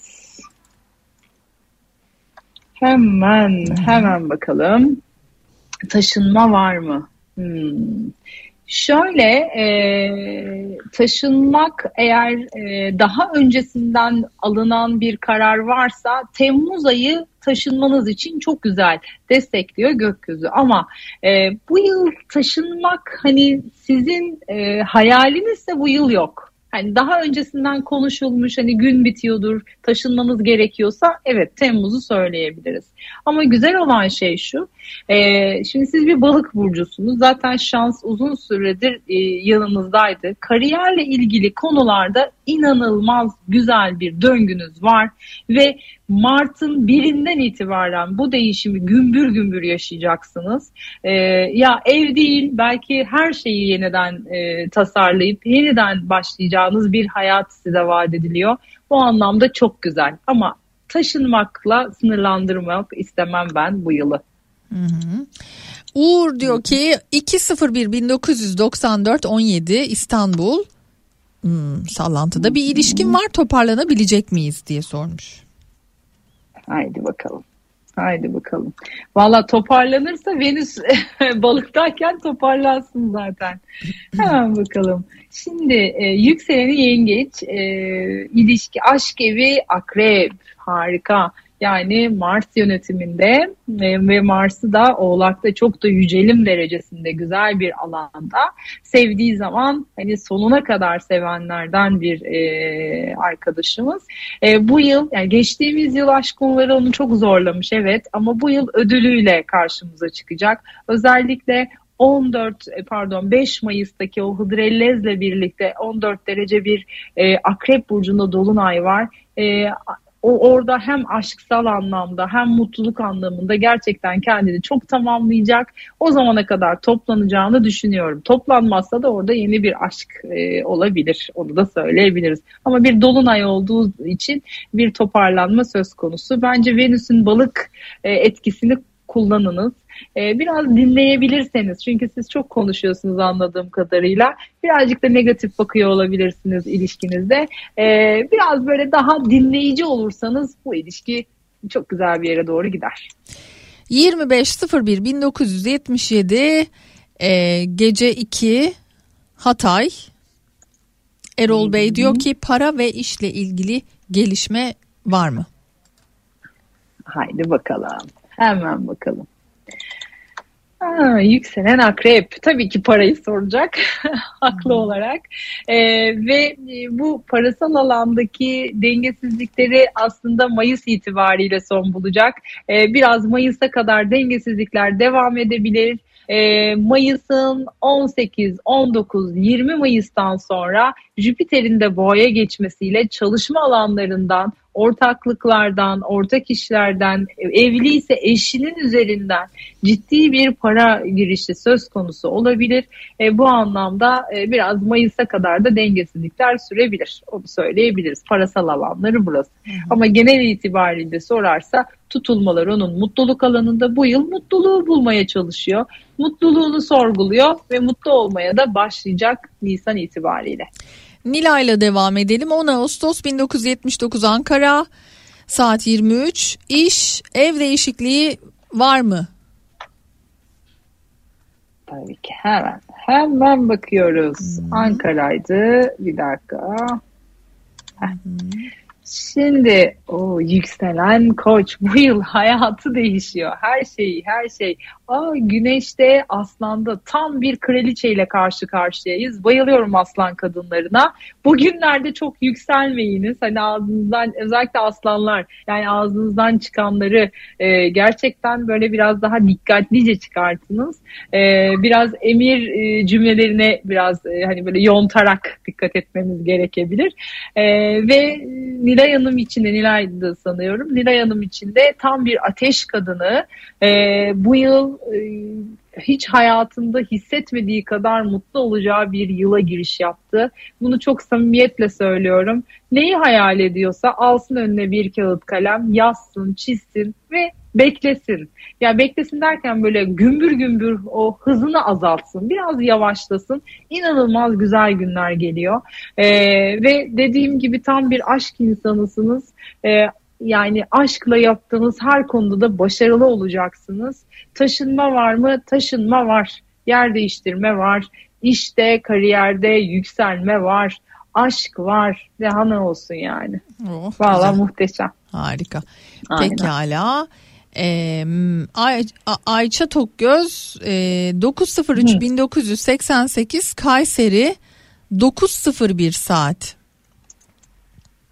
Hemen hemen bakalım. Taşınma var mı? Hmm. Şöyle e, taşınmak eğer e, daha öncesinden alınan bir karar varsa Temmuz ayı taşınmanız için çok güzel destekliyor gökyüzü. Ama e, bu yıl taşınmak hani sizin e, hayalinizse bu yıl yok. Hani daha öncesinden konuşulmuş hani gün bitiyordur taşınmanız gerekiyorsa evet Temmuz'u söyleyebiliriz. Ama güzel olan şey şu e, şimdi siz bir balık burcusunuz zaten şans uzun süredir e, yanınızdaydı. Kariyerle ilgili konularda inanılmaz güzel bir döngünüz var ve Mart'ın birinden itibaren bu değişimi gümbür gümbür yaşayacaksınız. Ee, ya ev değil belki her şeyi yeniden e, tasarlayıp yeniden başlayacağınız bir hayat size vaat ediliyor. Bu anlamda çok güzel ama taşınmakla sınırlandırmak istemem ben bu yılı. Hı hı. Uğur diyor ki 201 1994 17 İstanbul Hmm, sallantıda bir ilişkin var toparlanabilecek miyiz diye sormuş. Haydi bakalım. Haydi bakalım. Valla toparlanırsa Venüs balıktayken toparlansın zaten. Hemen bakalım. Şimdi e, yükseleni yengeç, e, ilişki, aşk evi, akrep. Harika. Yani Mars yönetiminde e, ve Mars'ı da Oğlak'ta çok da yücelim derecesinde güzel bir alanda sevdiği zaman hani sonuna kadar sevenlerden bir e, arkadaşımız. E, bu yıl yani geçtiğimiz yıl aşk konuları onu çok zorlamış evet ama bu yıl ödülüyle karşımıza çıkacak. Özellikle 14 e, pardon 5 Mayıs'taki o Hıdrellez'le birlikte 14 derece bir e, Akrep burcunda dolunay var. E, o orada hem aşksal anlamda hem mutluluk anlamında gerçekten kendini çok tamamlayacak. O zamana kadar toplanacağını düşünüyorum. Toplanmazsa da orada yeni bir aşk e, olabilir. Onu da söyleyebiliriz. Ama bir dolunay olduğu için bir toparlanma söz konusu. Bence Venüs'ün balık e, etkisini kullanınız. Ee, biraz dinleyebilirseniz çünkü siz çok konuşuyorsunuz anladığım kadarıyla birazcık da negatif bakıyor olabilirsiniz ilişkinizde Ee, biraz böyle daha dinleyici olursanız bu ilişki çok güzel bir yere doğru gider. 25.01 1977 e, gece 2 Hatay Erol Bey diyor ki para ve işle ilgili gelişme var mı? Haydi bakalım hemen bakalım. Ha, yükselen akrep. Tabii ki parayı soracak. Haklı olarak. Ee, ve e, bu parasal alandaki dengesizlikleri aslında Mayıs itibariyle son bulacak. Ee, biraz Mayıs'a kadar dengesizlikler devam edebilir. Ee, Mayıs'ın 18, 19, 20 Mayıs'tan sonra Jüpiter'in de boğaya geçmesiyle çalışma alanlarından, ortaklıklardan, ortak işlerden, evli ise eşinin üzerinden ciddi bir para girişi söz konusu olabilir. E, bu anlamda e, biraz Mayıs'a kadar da dengesizlikler sürebilir. Onu söyleyebiliriz. Parasal alanları burası. Ama genel itibariyle sorarsa tutulmalar onun mutluluk alanında bu yıl mutluluğu bulmaya çalışıyor. Mutluluğunu sorguluyor ve mutlu olmaya da başlayacak Nisan itibariyle. Nilay'la devam edelim. 10 Ağustos 1979 Ankara saat 23 iş ev değişikliği var mı? Tabii ki hemen hemen bakıyoruz. Ankara'ydı bir dakika. Heh. Şimdi o yükselen koç bu yıl hayatı değişiyor. Her şey her şey. Aa, güneşte aslanda tam bir kraliçeyle karşı karşıyayız. Bayılıyorum aslan kadınlarına. Bugünlerde çok yükselmeyiniz. Hani ağzınızdan özellikle aslanlar yani ağzınızdan çıkanları e, gerçekten böyle biraz daha dikkatlice çıkartınız. E, biraz emir e, cümlelerine biraz e, hani böyle yontarak dikkat etmemiz gerekebilir. E, ve Nilay Hanım için de Nilay'dı sanıyorum. Nilay Hanım için de tam bir ateş kadını. E, bu yıl e, hiç hayatında hissetmediği kadar mutlu olacağı bir yıla giriş yaptı. Bunu çok samimiyetle söylüyorum. Neyi hayal ediyorsa alsın önüne bir kağıt kalem, yazsın, çizsin ve beklesin. Ya beklesin derken böyle gümbür gümbür o hızını azaltsın. Biraz yavaşlasın. İnanılmaz güzel günler geliyor. Ee, ve dediğim gibi tam bir aşk insanısınız. Ee, yani aşkla yaptığınız her konuda da başarılı olacaksınız. Taşınma var mı? Taşınma var. Yer değiştirme var. İşte, kariyerde yükselme var. Aşk var. Daha olsun yani. Oh, Valla muhteşem. Harika. Aynen. Pekala. Ee, Ay, Ayça Tokgöz e, 903 1988 Kayseri 901 saat.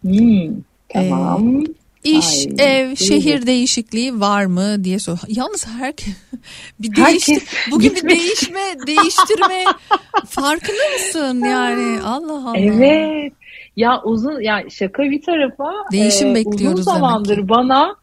Hmm, tamam. İş, Ay, ev, şehir değişikliği var mı diye sor. Yalnız herkes bir değişti. Bugün bir gitmiş. değişme, değiştirme farkında mısın yani? Allah Allah. Evet. Ya uzun ya şaka bir tarafa Değişim e, bekliyoruz uzun demek zamandır bana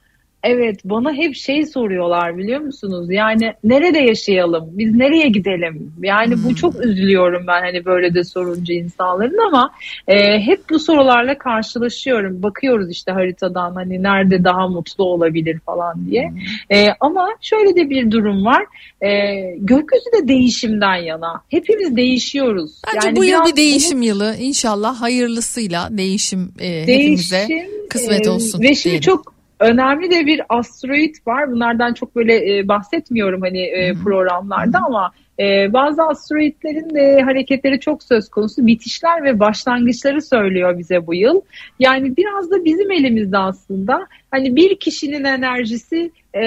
evet bana hep şey soruyorlar biliyor musunuz? Yani nerede yaşayalım? Biz nereye gidelim? Yani Hmm. bu çok üzülüyorum ben hani böyle de sorunca insanların ama e, hep bu sorularla karşılaşıyorum. Bakıyoruz işte haritadan hani nerede daha mutlu olabilir falan diye. E, ama şöyle de bir durum var. E, gökyüzü de değişimden yana. Hepimiz değişiyoruz. Bence Yani bu yıl bir değişim yılı. İnşallah hayırlısıyla değişim e, Değişim, hepimize kısmet e, olsun. Ve şimdi diyelim. çok önemli de bir asteroid var. Bunlardan çok böyle e, bahsetmiyorum hani e, programlarda ama e, bazı asteroidlerin de hareketleri çok söz konusu. Bitişler ve başlangıçları söylüyor bize bu yıl. Yani biraz da bizim elimizde aslında. Hani bir kişinin enerjisi e,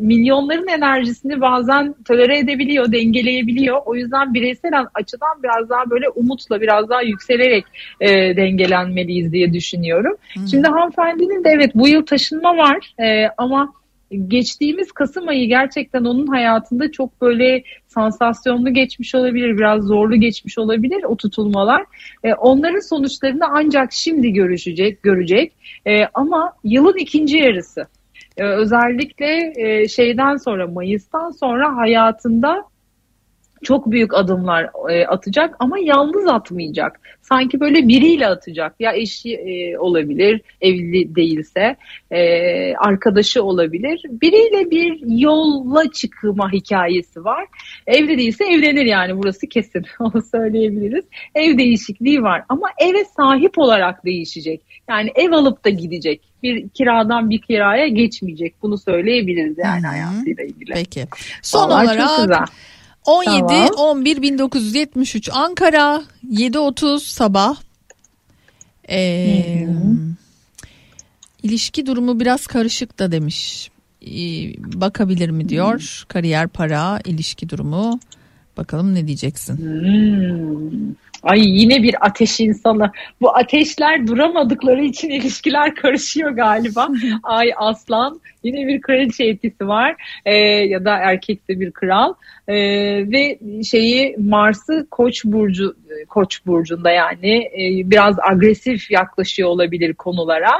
milyonların enerjisini bazen tolere edebiliyor, dengeleyebiliyor. O yüzden bireysel açıdan biraz daha böyle umutla biraz daha yükselerek e, dengelenmeliyiz diye düşünüyorum. Şimdi hanımefendinin de evet bu yıl taşınma var e, ama geçtiğimiz Kasım ayı gerçekten onun hayatında çok böyle sansasyonlu geçmiş olabilir, biraz zorlu geçmiş olabilir o tutulmalar. E, onların sonuçlarını ancak şimdi görüşecek, görecek. E, ama yılın ikinci yarısı e, özellikle e, şeyden sonra Mayıs'tan sonra hayatında çok büyük adımlar e, atacak ama yalnız atmayacak. Sanki böyle biriyle atacak. Ya eşi e, olabilir, evli değilse, e, arkadaşı olabilir. Biriyle bir yolla çıkma hikayesi var. Evli değilse evlenir yani burası kesin. Onu söyleyebiliriz. Ev değişikliği var ama eve sahip olarak değişecek. Yani ev alıp da gidecek. Bir kiradan bir kiraya geçmeyecek. Bunu söyleyebiliriz yani hayatıyla ilgili. Peki. Son Vallahi olarak. 17 Tamam. 11 1973 Ankara 7.30 sabah. Ee, ilişki durumu biraz karışık da demiş. e, bakabilir mi diyor. Kariyer, para, ilişki durumu. Bakalım ne diyeceksin? Hmm. Ay yine bir ateş insanı. Bu ateşler duramadıkları için ilişkiler karışıyor galiba. Ay aslan yine bir kraliçe etkisi var Ee, ya da erkekte bir kral Ee, ve şeyi Mars'ı Koç burcu Koç burcunda yani e, biraz agresif yaklaşıyor olabilir konulara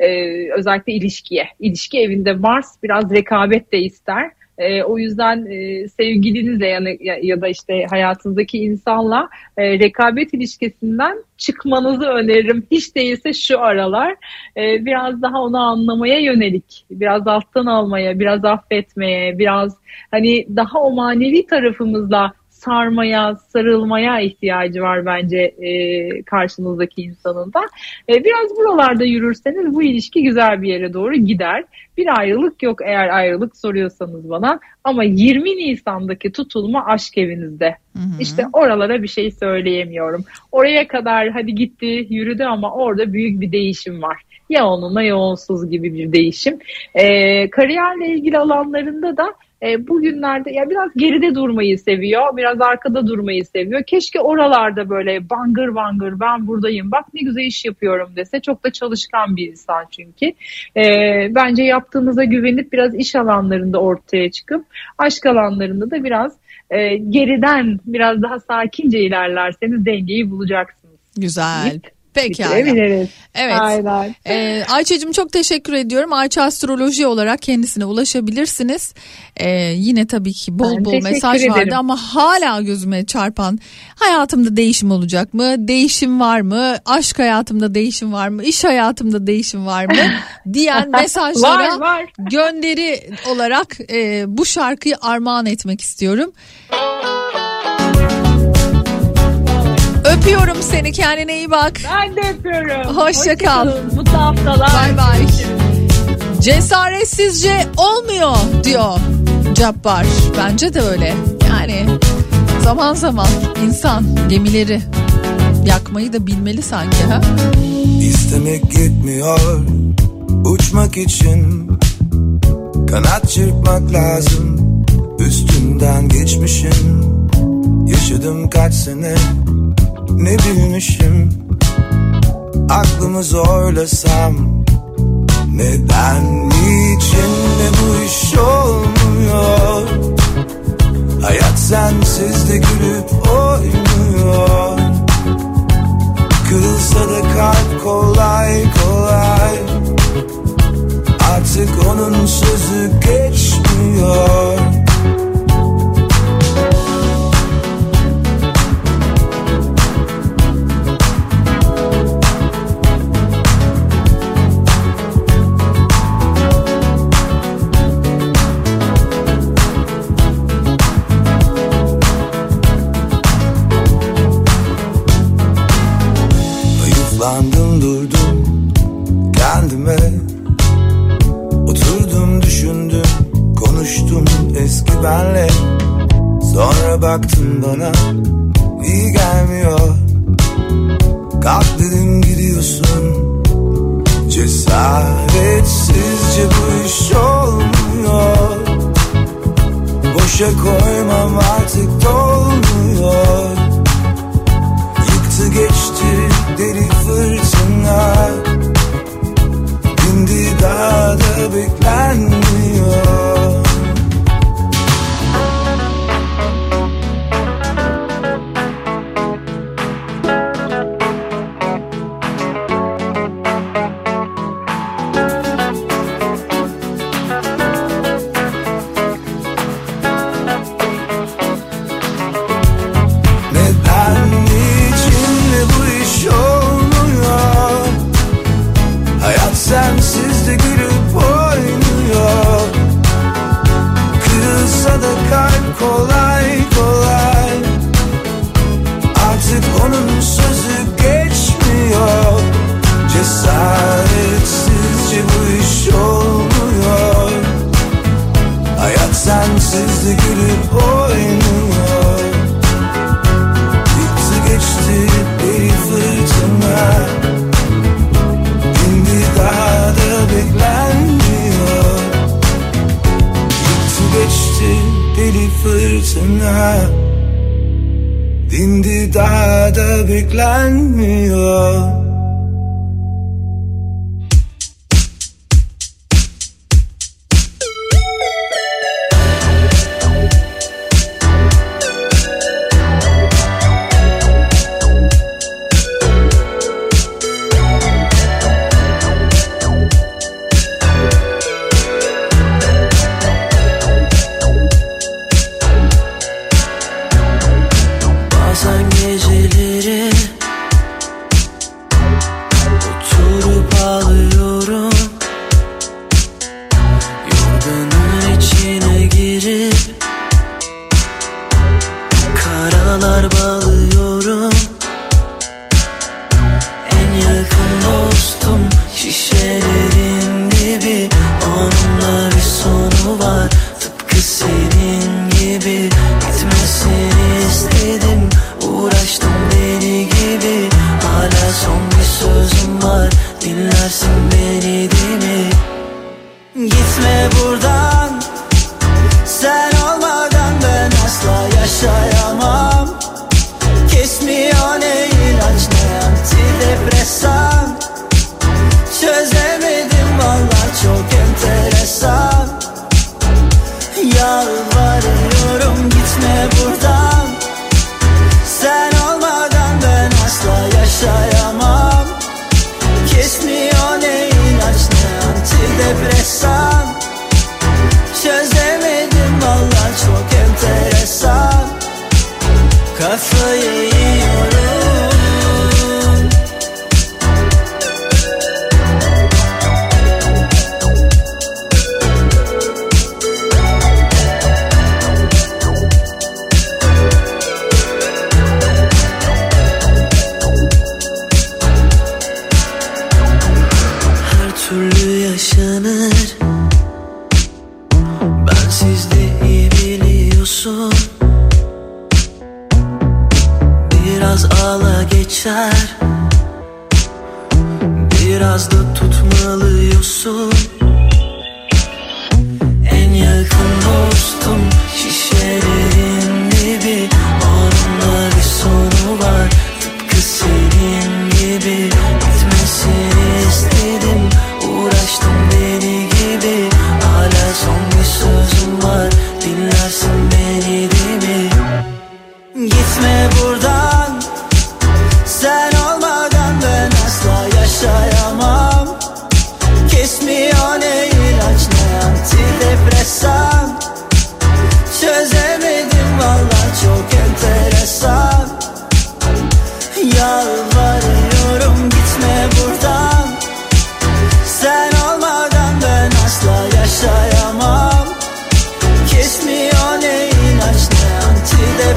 Ee, özellikle ilişkiye. İlişki evinde Mars biraz rekabet de ister. E, o yüzden e, sevgilinizle yani, ya, ya da işte hayatınızdaki insanla e, rekabet ilişkisinden çıkmanızı öneririm. Hiç değilse şu aralar e, biraz daha onu anlamaya yönelik, biraz alttan almaya, biraz affetmeye, biraz hani daha o manevi tarafımızla sarmaya, sarılmaya ihtiyacı var bence e, karşınızdaki insanın da. E, biraz buralarda yürürseniz bu ilişki güzel bir yere doğru gider. Bir ayrılık yok eğer ayrılık soruyorsanız bana. Ama 20 Nisan'daki tutulma aşk evinizde. İşte oralara bir şey söyleyemiyorum. Oraya kadar hadi gitti, yürüdü ama orada büyük bir değişim var. Ya onunla ya onsuz gibi bir değişim. E, kariyerle ilgili alanlarında da e, bugünlerde ya biraz geride durmayı seviyor, biraz arkada durmayı seviyor. Keşke oralarda böyle bangır bangır ben buradayım, bak ne güzel iş yapıyorum dese. Çok da çalışkan bir insan çünkü. E, bence yaptığınıza güvenip biraz iş alanlarında ortaya çıkıp aşk alanlarında da biraz e, geriden biraz daha sakince ilerlerseniz dengeyi bulacaksınız. Güzel. Bitirebiliriz. Evet. Aynen. Ee, Ayça'cığım çok teşekkür ediyorum. Ayça Astroloji olarak kendisine ulaşabilirsiniz. Ee, yine tabii ki bol Ben bol mesaj vardı ederim. ama hala gözüme çarpan hayatımda değişim olacak mı? Değişim var mı? Aşk hayatımda değişim var mı? İş hayatımda değişim var mı? diyen mesajlara Var, var. gönderi olarak e, bu şarkıyı armağan etmek istiyorum. Öpüyorum seni kendine iyi bak. Ben de öpüyorum. Hoşça kal. Hoşçakalın. Mutlu haftalar. Bay bay. Cesaretsizce olmuyor diyor Cabbar. Bence de öyle. Yani zaman zaman insan gemileri yakmayı da bilmeli sanki ha. İstemek yetmiyor uçmak için Kanat çırpmak lazım üstünden geçmişin Yaşadım kaç sene ne bilmişim? Aklımı zorlasam neden niçin de bu iş olmuyor? Hayat sensiz de gülüp oynuyor. Kırılsa da kalp kolay kolay. Artık onun sözü geçmiyor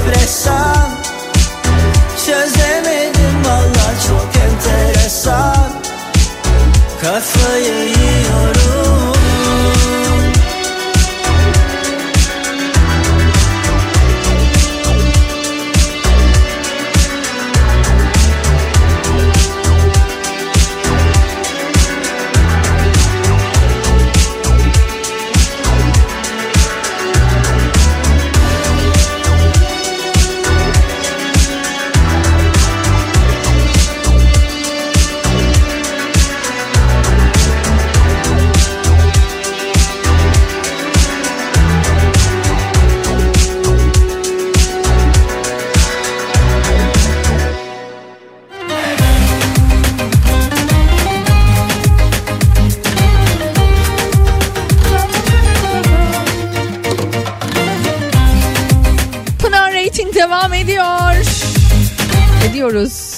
libres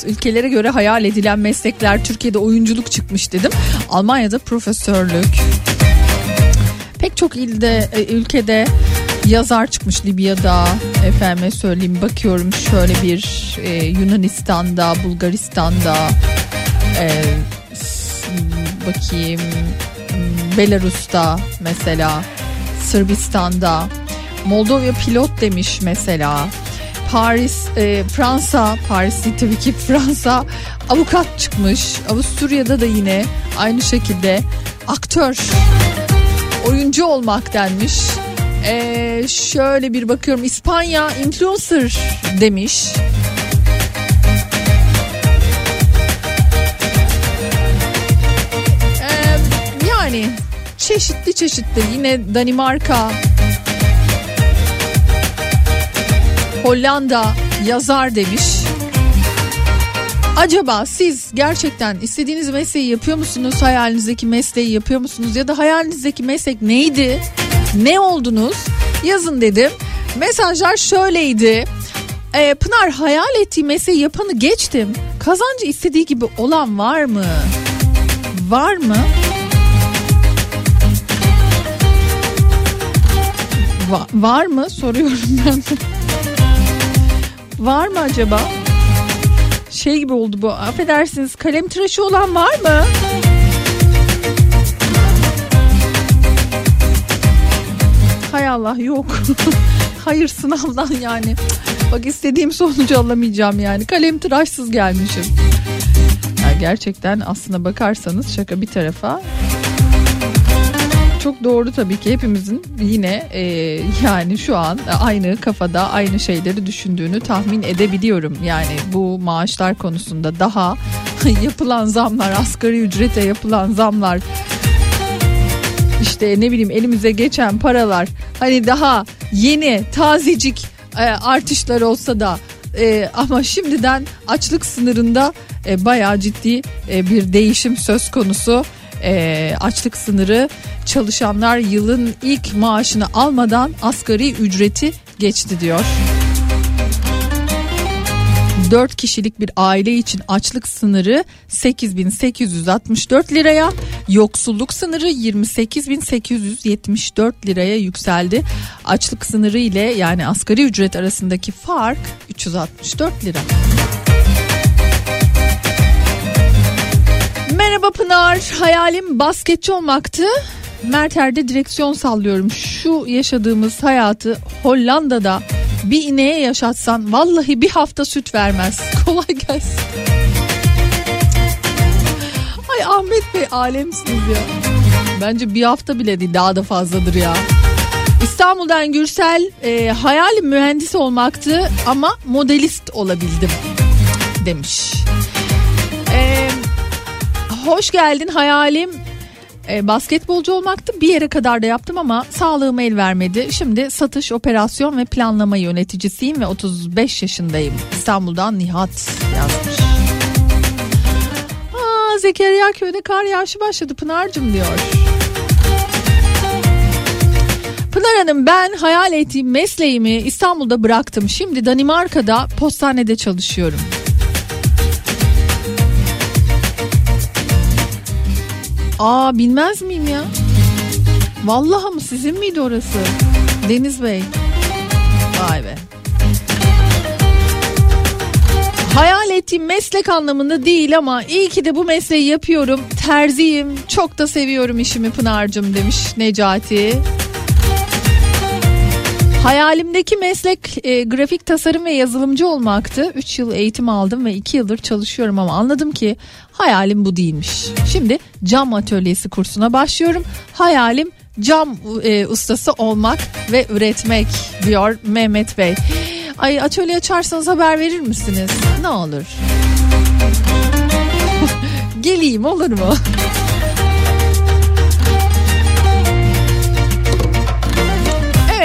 ülkelere göre hayal edilen meslekler Türkiye'de oyunculuk çıkmış dedim. Almanya'da profesörlük. Pek çok ilde e, ülkede yazar çıkmış Libya'da efendime söyleyeyim bakıyorum şöyle bir e, Yunanistan'da Bulgaristan'da e, bakayım Belarus'ta mesela Sırbistan'da Moldova pilot demiş mesela Paris, e, Fransa, Paris tabii ki Fransa avukat çıkmış. Avusturya'da da yine aynı şekilde aktör, oyuncu olmak denmiş. E, şöyle bir bakıyorum İspanya influencer demiş. E, yani çeşitli çeşitli yine Danimarka, Hollanda yazar demiş. Acaba siz gerçekten istediğiniz mesleği yapıyor musunuz? Hayalinizdeki mesleği yapıyor musunuz? Ya da hayalinizdeki meslek neydi? Ne oldunuz? Yazın dedim. Mesajlar şöyleydi. Ee, Pınar hayal ettiği mesleği yapanı geçtim. Kazancı istediği gibi olan var mı? Var mı? Va- var mı soruyorum ben. Var mı acaba? Şey gibi oldu bu. Affedersiniz kalem tıraşı olan var mı? Hay Allah yok. Hayır sınavdan yani. Bak istediğim sonucu alamayacağım yani. Kalem tıraşsız gelmişim. Ya gerçekten aslına bakarsanız şaka bir tarafa çok doğru tabii ki hepimizin yine e, yani şu an aynı kafada aynı şeyleri düşündüğünü tahmin edebiliyorum. Yani bu maaşlar konusunda daha yapılan zamlar asgari ücrete yapılan zamlar işte ne bileyim elimize geçen paralar hani daha yeni tazecik e, artışlar olsa da e, ama şimdiden açlık sınırında e, bayağı ciddi e, bir değişim söz konusu. E, açlık sınırı çalışanlar yılın ilk maaşını almadan asgari ücreti geçti diyor. 4 kişilik bir aile için açlık sınırı 8864 liraya, yoksulluk sınırı 28874 liraya yükseldi. Açlık sınırı ile yani asgari ücret arasındaki fark 364 lira. Merhaba Pınar, hayalim basketçi olmaktı. Merter'de direksiyon sallıyorum. Şu yaşadığımız hayatı Hollanda'da bir ineğe yaşatsan vallahi bir hafta süt vermez. Kolay gelsin. Ay Ahmet Bey alemsiniz ya. Bence bir hafta bile değil daha da fazladır ya. İstanbul'dan Gürsel e, hayalim mühendis olmaktı ama modelist olabildim demiş. E, hoş geldin hayalim e, basketbolcu olmaktı. Bir yere kadar da yaptım ama sağlığım el vermedi. Şimdi satış, operasyon ve planlama yöneticisiyim ve 35 yaşındayım. İstanbul'dan Nihat yazmış. Aa, Zekeriya köyde kar yağışı başladı Pınar'cım diyor. Pınar Hanım ben hayal ettiğim mesleğimi İstanbul'da bıraktım. Şimdi Danimarka'da postanede çalışıyorum. Aa bilmez miyim ya? Vallahi mı sizin miydi orası? Deniz Bey. Vay be. Hayal ettiğim meslek anlamında değil ama iyi ki de bu mesleği yapıyorum. Terziyim. Çok da seviyorum işimi Pınar'cım demiş Necati. Hayalimdeki meslek e, grafik tasarım ve yazılımcı olmaktı. 3 yıl eğitim aldım ve 2 yıldır çalışıyorum ama anladım ki hayalim bu değilmiş. Şimdi cam atölyesi kursuna başlıyorum. Hayalim cam e, ustası olmak ve üretmek diyor Mehmet Bey. Ay atölye açarsanız haber verir misiniz? Ne olur. Geleyim olur mu?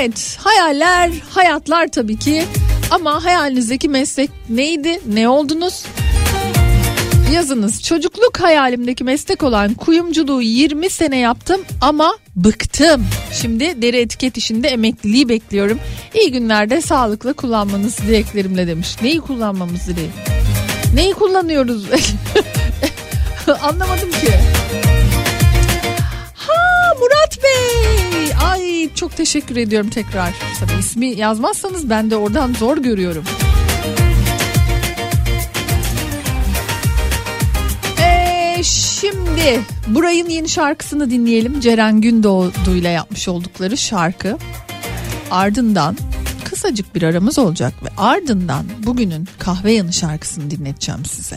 Evet hayaller hayatlar tabii ki. Ama hayalinizdeki meslek neydi? Ne oldunuz? Yazınız. Çocukluk hayalimdeki meslek olan kuyumculuğu 20 sene yaptım ama bıktım. Şimdi deri etiket işinde emekliliği bekliyorum. İyi günlerde sağlıklı kullanmanız dileklerimle demiş. Neyi kullanmamız dileği? Neyi kullanıyoruz? Anlamadım ki Bey. Ay çok teşekkür ediyorum tekrar. Tabii ismi yazmazsanız ben de oradan zor görüyorum. Ee, şimdi Buray'ın yeni şarkısını dinleyelim. Ceren Gündoğdu'yla yapmış oldukları şarkı. Ardından kısacık bir aramız olacak ve ardından bugünün kahve yanı şarkısını dinleteceğim size.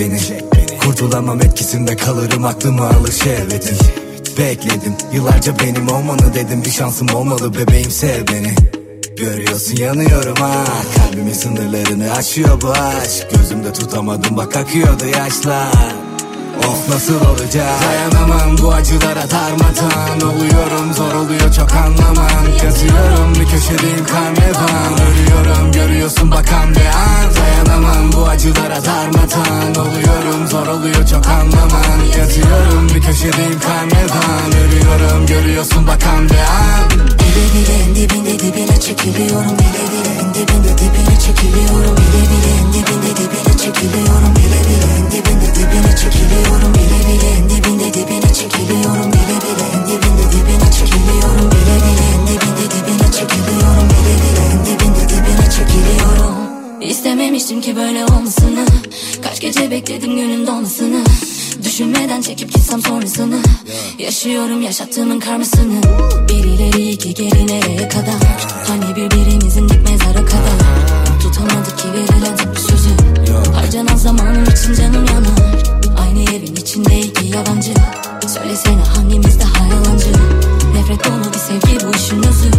Beni. Kurtulamam etkisinde kalırım aklımı alır şehvetin Bekledim yıllarca benim olmanı dedim. Bir şansım olmalı bebeğim sev beni. Görüyorsun yanıyorum ha. Kalbimin sınırlarını aşıyor bu aşk. Gözümde tutamadım bak akıyordu yaşlar Of nasıl olacak? Dayanamam bu acılara darmadan Oluyorum zor oluyor çok anlaman Yazıyorum bir köşedeyim karnevan Ölüyorum görüyorsun bakan bir an. Dayanamam bu acılara darmadan Oluyorum zor oluyor çok anlaman Yazıyorum bir köşedeyim karnevan Ölüyorum görüyorsun bakan bir an. Bile bile en dibinde dibine çekiliyorum. Bile bile en dibinde dibine çekiliyorum. Bile bile en dibinde dibine çekiliyorum Bile bile en dibinde dibine çekiliyorum Bile bile en dibinde dibine çekiliyorum Bile bile en dibinde dibine çekiliyorum Bile bile en dibinde dibine çekiliyorum Bile bile en dibinde dibine çekiliyorum. İstememiştim ki böyle olmasını. Kaç gece bekledim günün dolmasını Düşünmeden çekip gitsem sonrasını. Yaşıyorum yaşattığımın karmasını. Bir ileri iki geri nereye kadar. Hani birbirimizin dik mezara kadar. Tutamadık ki verilen sözü Harcanan zamanım için canım yanar. Aynı evin içinde iki yabancı. Söylesene hangimiz daha yalancı Nefret dolu bir sevgi bu işin özü.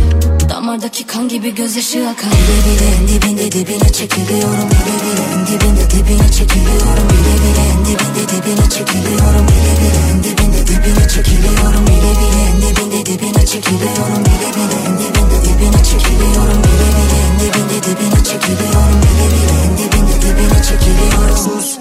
Damardaki kan gibi gözyaşı akar. Bile bile en dibinde dibine çekiliyorum. Bile bile en dibinde dibine çekiliyorum. Bile bile en dibinde dibine çekiliyorum. Bile bile en dibinde dibine çekiliyorum Bile bile. En dibinde dibine çekiliyorum Bile bile. En dibinde dibine çekiliyorum Bile bile. En dibinde dibine çekiliyorum Bile bile. En dibinde dibine çekiliyorum. Pus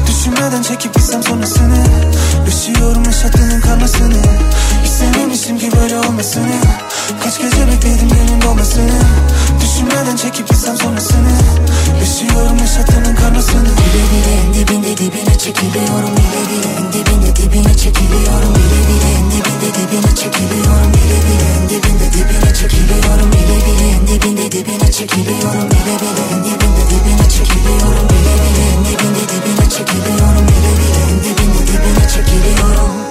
Düşünmeden çekip gitsem sonrasını. Yaşıyorum yaşattığının karmasını. İstememiştim ki böyle olmasını. Kaç gece bekledim günün dolmasını Düşünmeden çekip gitsem sonrasını Yaşıyorum yaşattığının karmasını Bile bile en dibinde dibine çekiliyorum Bile bile en dibinde dibine çekiliyorum Bile bile en dibinde dibine çekiliyorum Bile bile en dibinde dibine çekiliyorum Bile bile en dibinde dibine çekiliyorum Bile bile en dibinde dibine çekiliyorum Bile bile en dibinde dibine çekiliyorum Bile bile en dibinde dibine çekiliyorum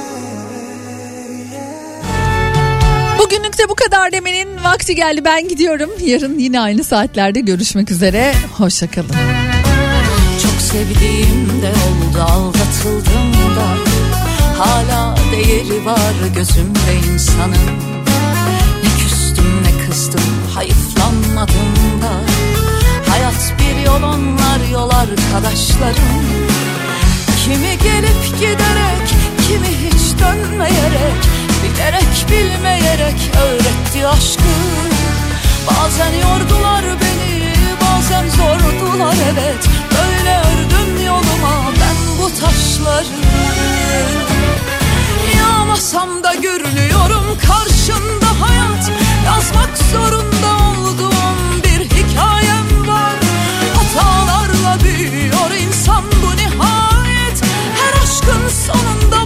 Bugünlük de bu kadar demenin vakti geldi. Ben gidiyorum. Yarın yine aynı saatlerde görüşmek üzere. Hoşçakalın. Çok sevdiğim oldu aldatıldım da Hala değeri var gözümde insanın Ne küstüm ne kızdım hayıflanmadım da Hayat bir yol onlar yol arkadaşlarım Kimi gelip giderek kimi hiç dönmeyerek Bilerek bilmeyerek öğretti aşkı. Bazen yordular beni bazen zordular evet. Böyle ördüm yoluma ben bu taşları. Yağmasam da gürlüyorum karşında hayat. Yazmak zorunda olduğum bir hikayem var. Hatalarla büyüyor insan bu nihayet. Her aşkın sonunda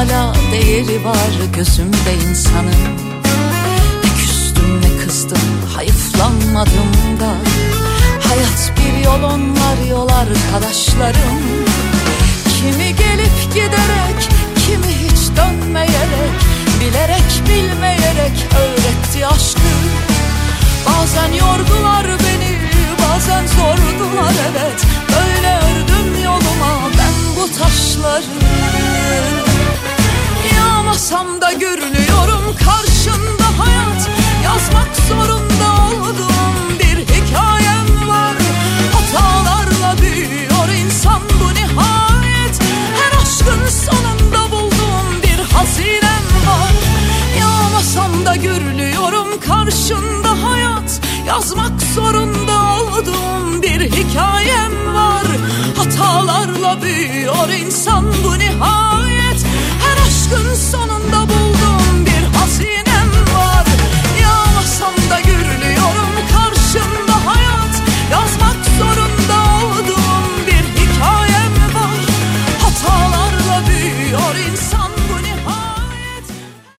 hala değeri var gözümde insanın. Ne küstüm ne kızdım hayıflanmadım da Hayat bir yol onlar yol arkadaşlarım. Kimi gelip giderek kimi hiç dönmeyerek Bilerek bilmeyerek öğretti aşkı. Bazen yordular beni bazen zordular evet taşları. Yağmasam da görünüyorum karşında hayat. Yazmak zorunda olduğum bir hikayem var. Hatalarla büyüyor insan bu nihayet. Her aşkın sonunda bulduğum bir hazinem var. Yağmasam da görünüyorum karşında hayat Yazmak zorunda olduğum bir hikayem var. Hatalarla büyüyor insan bu nihayet. Her aşkın sonunda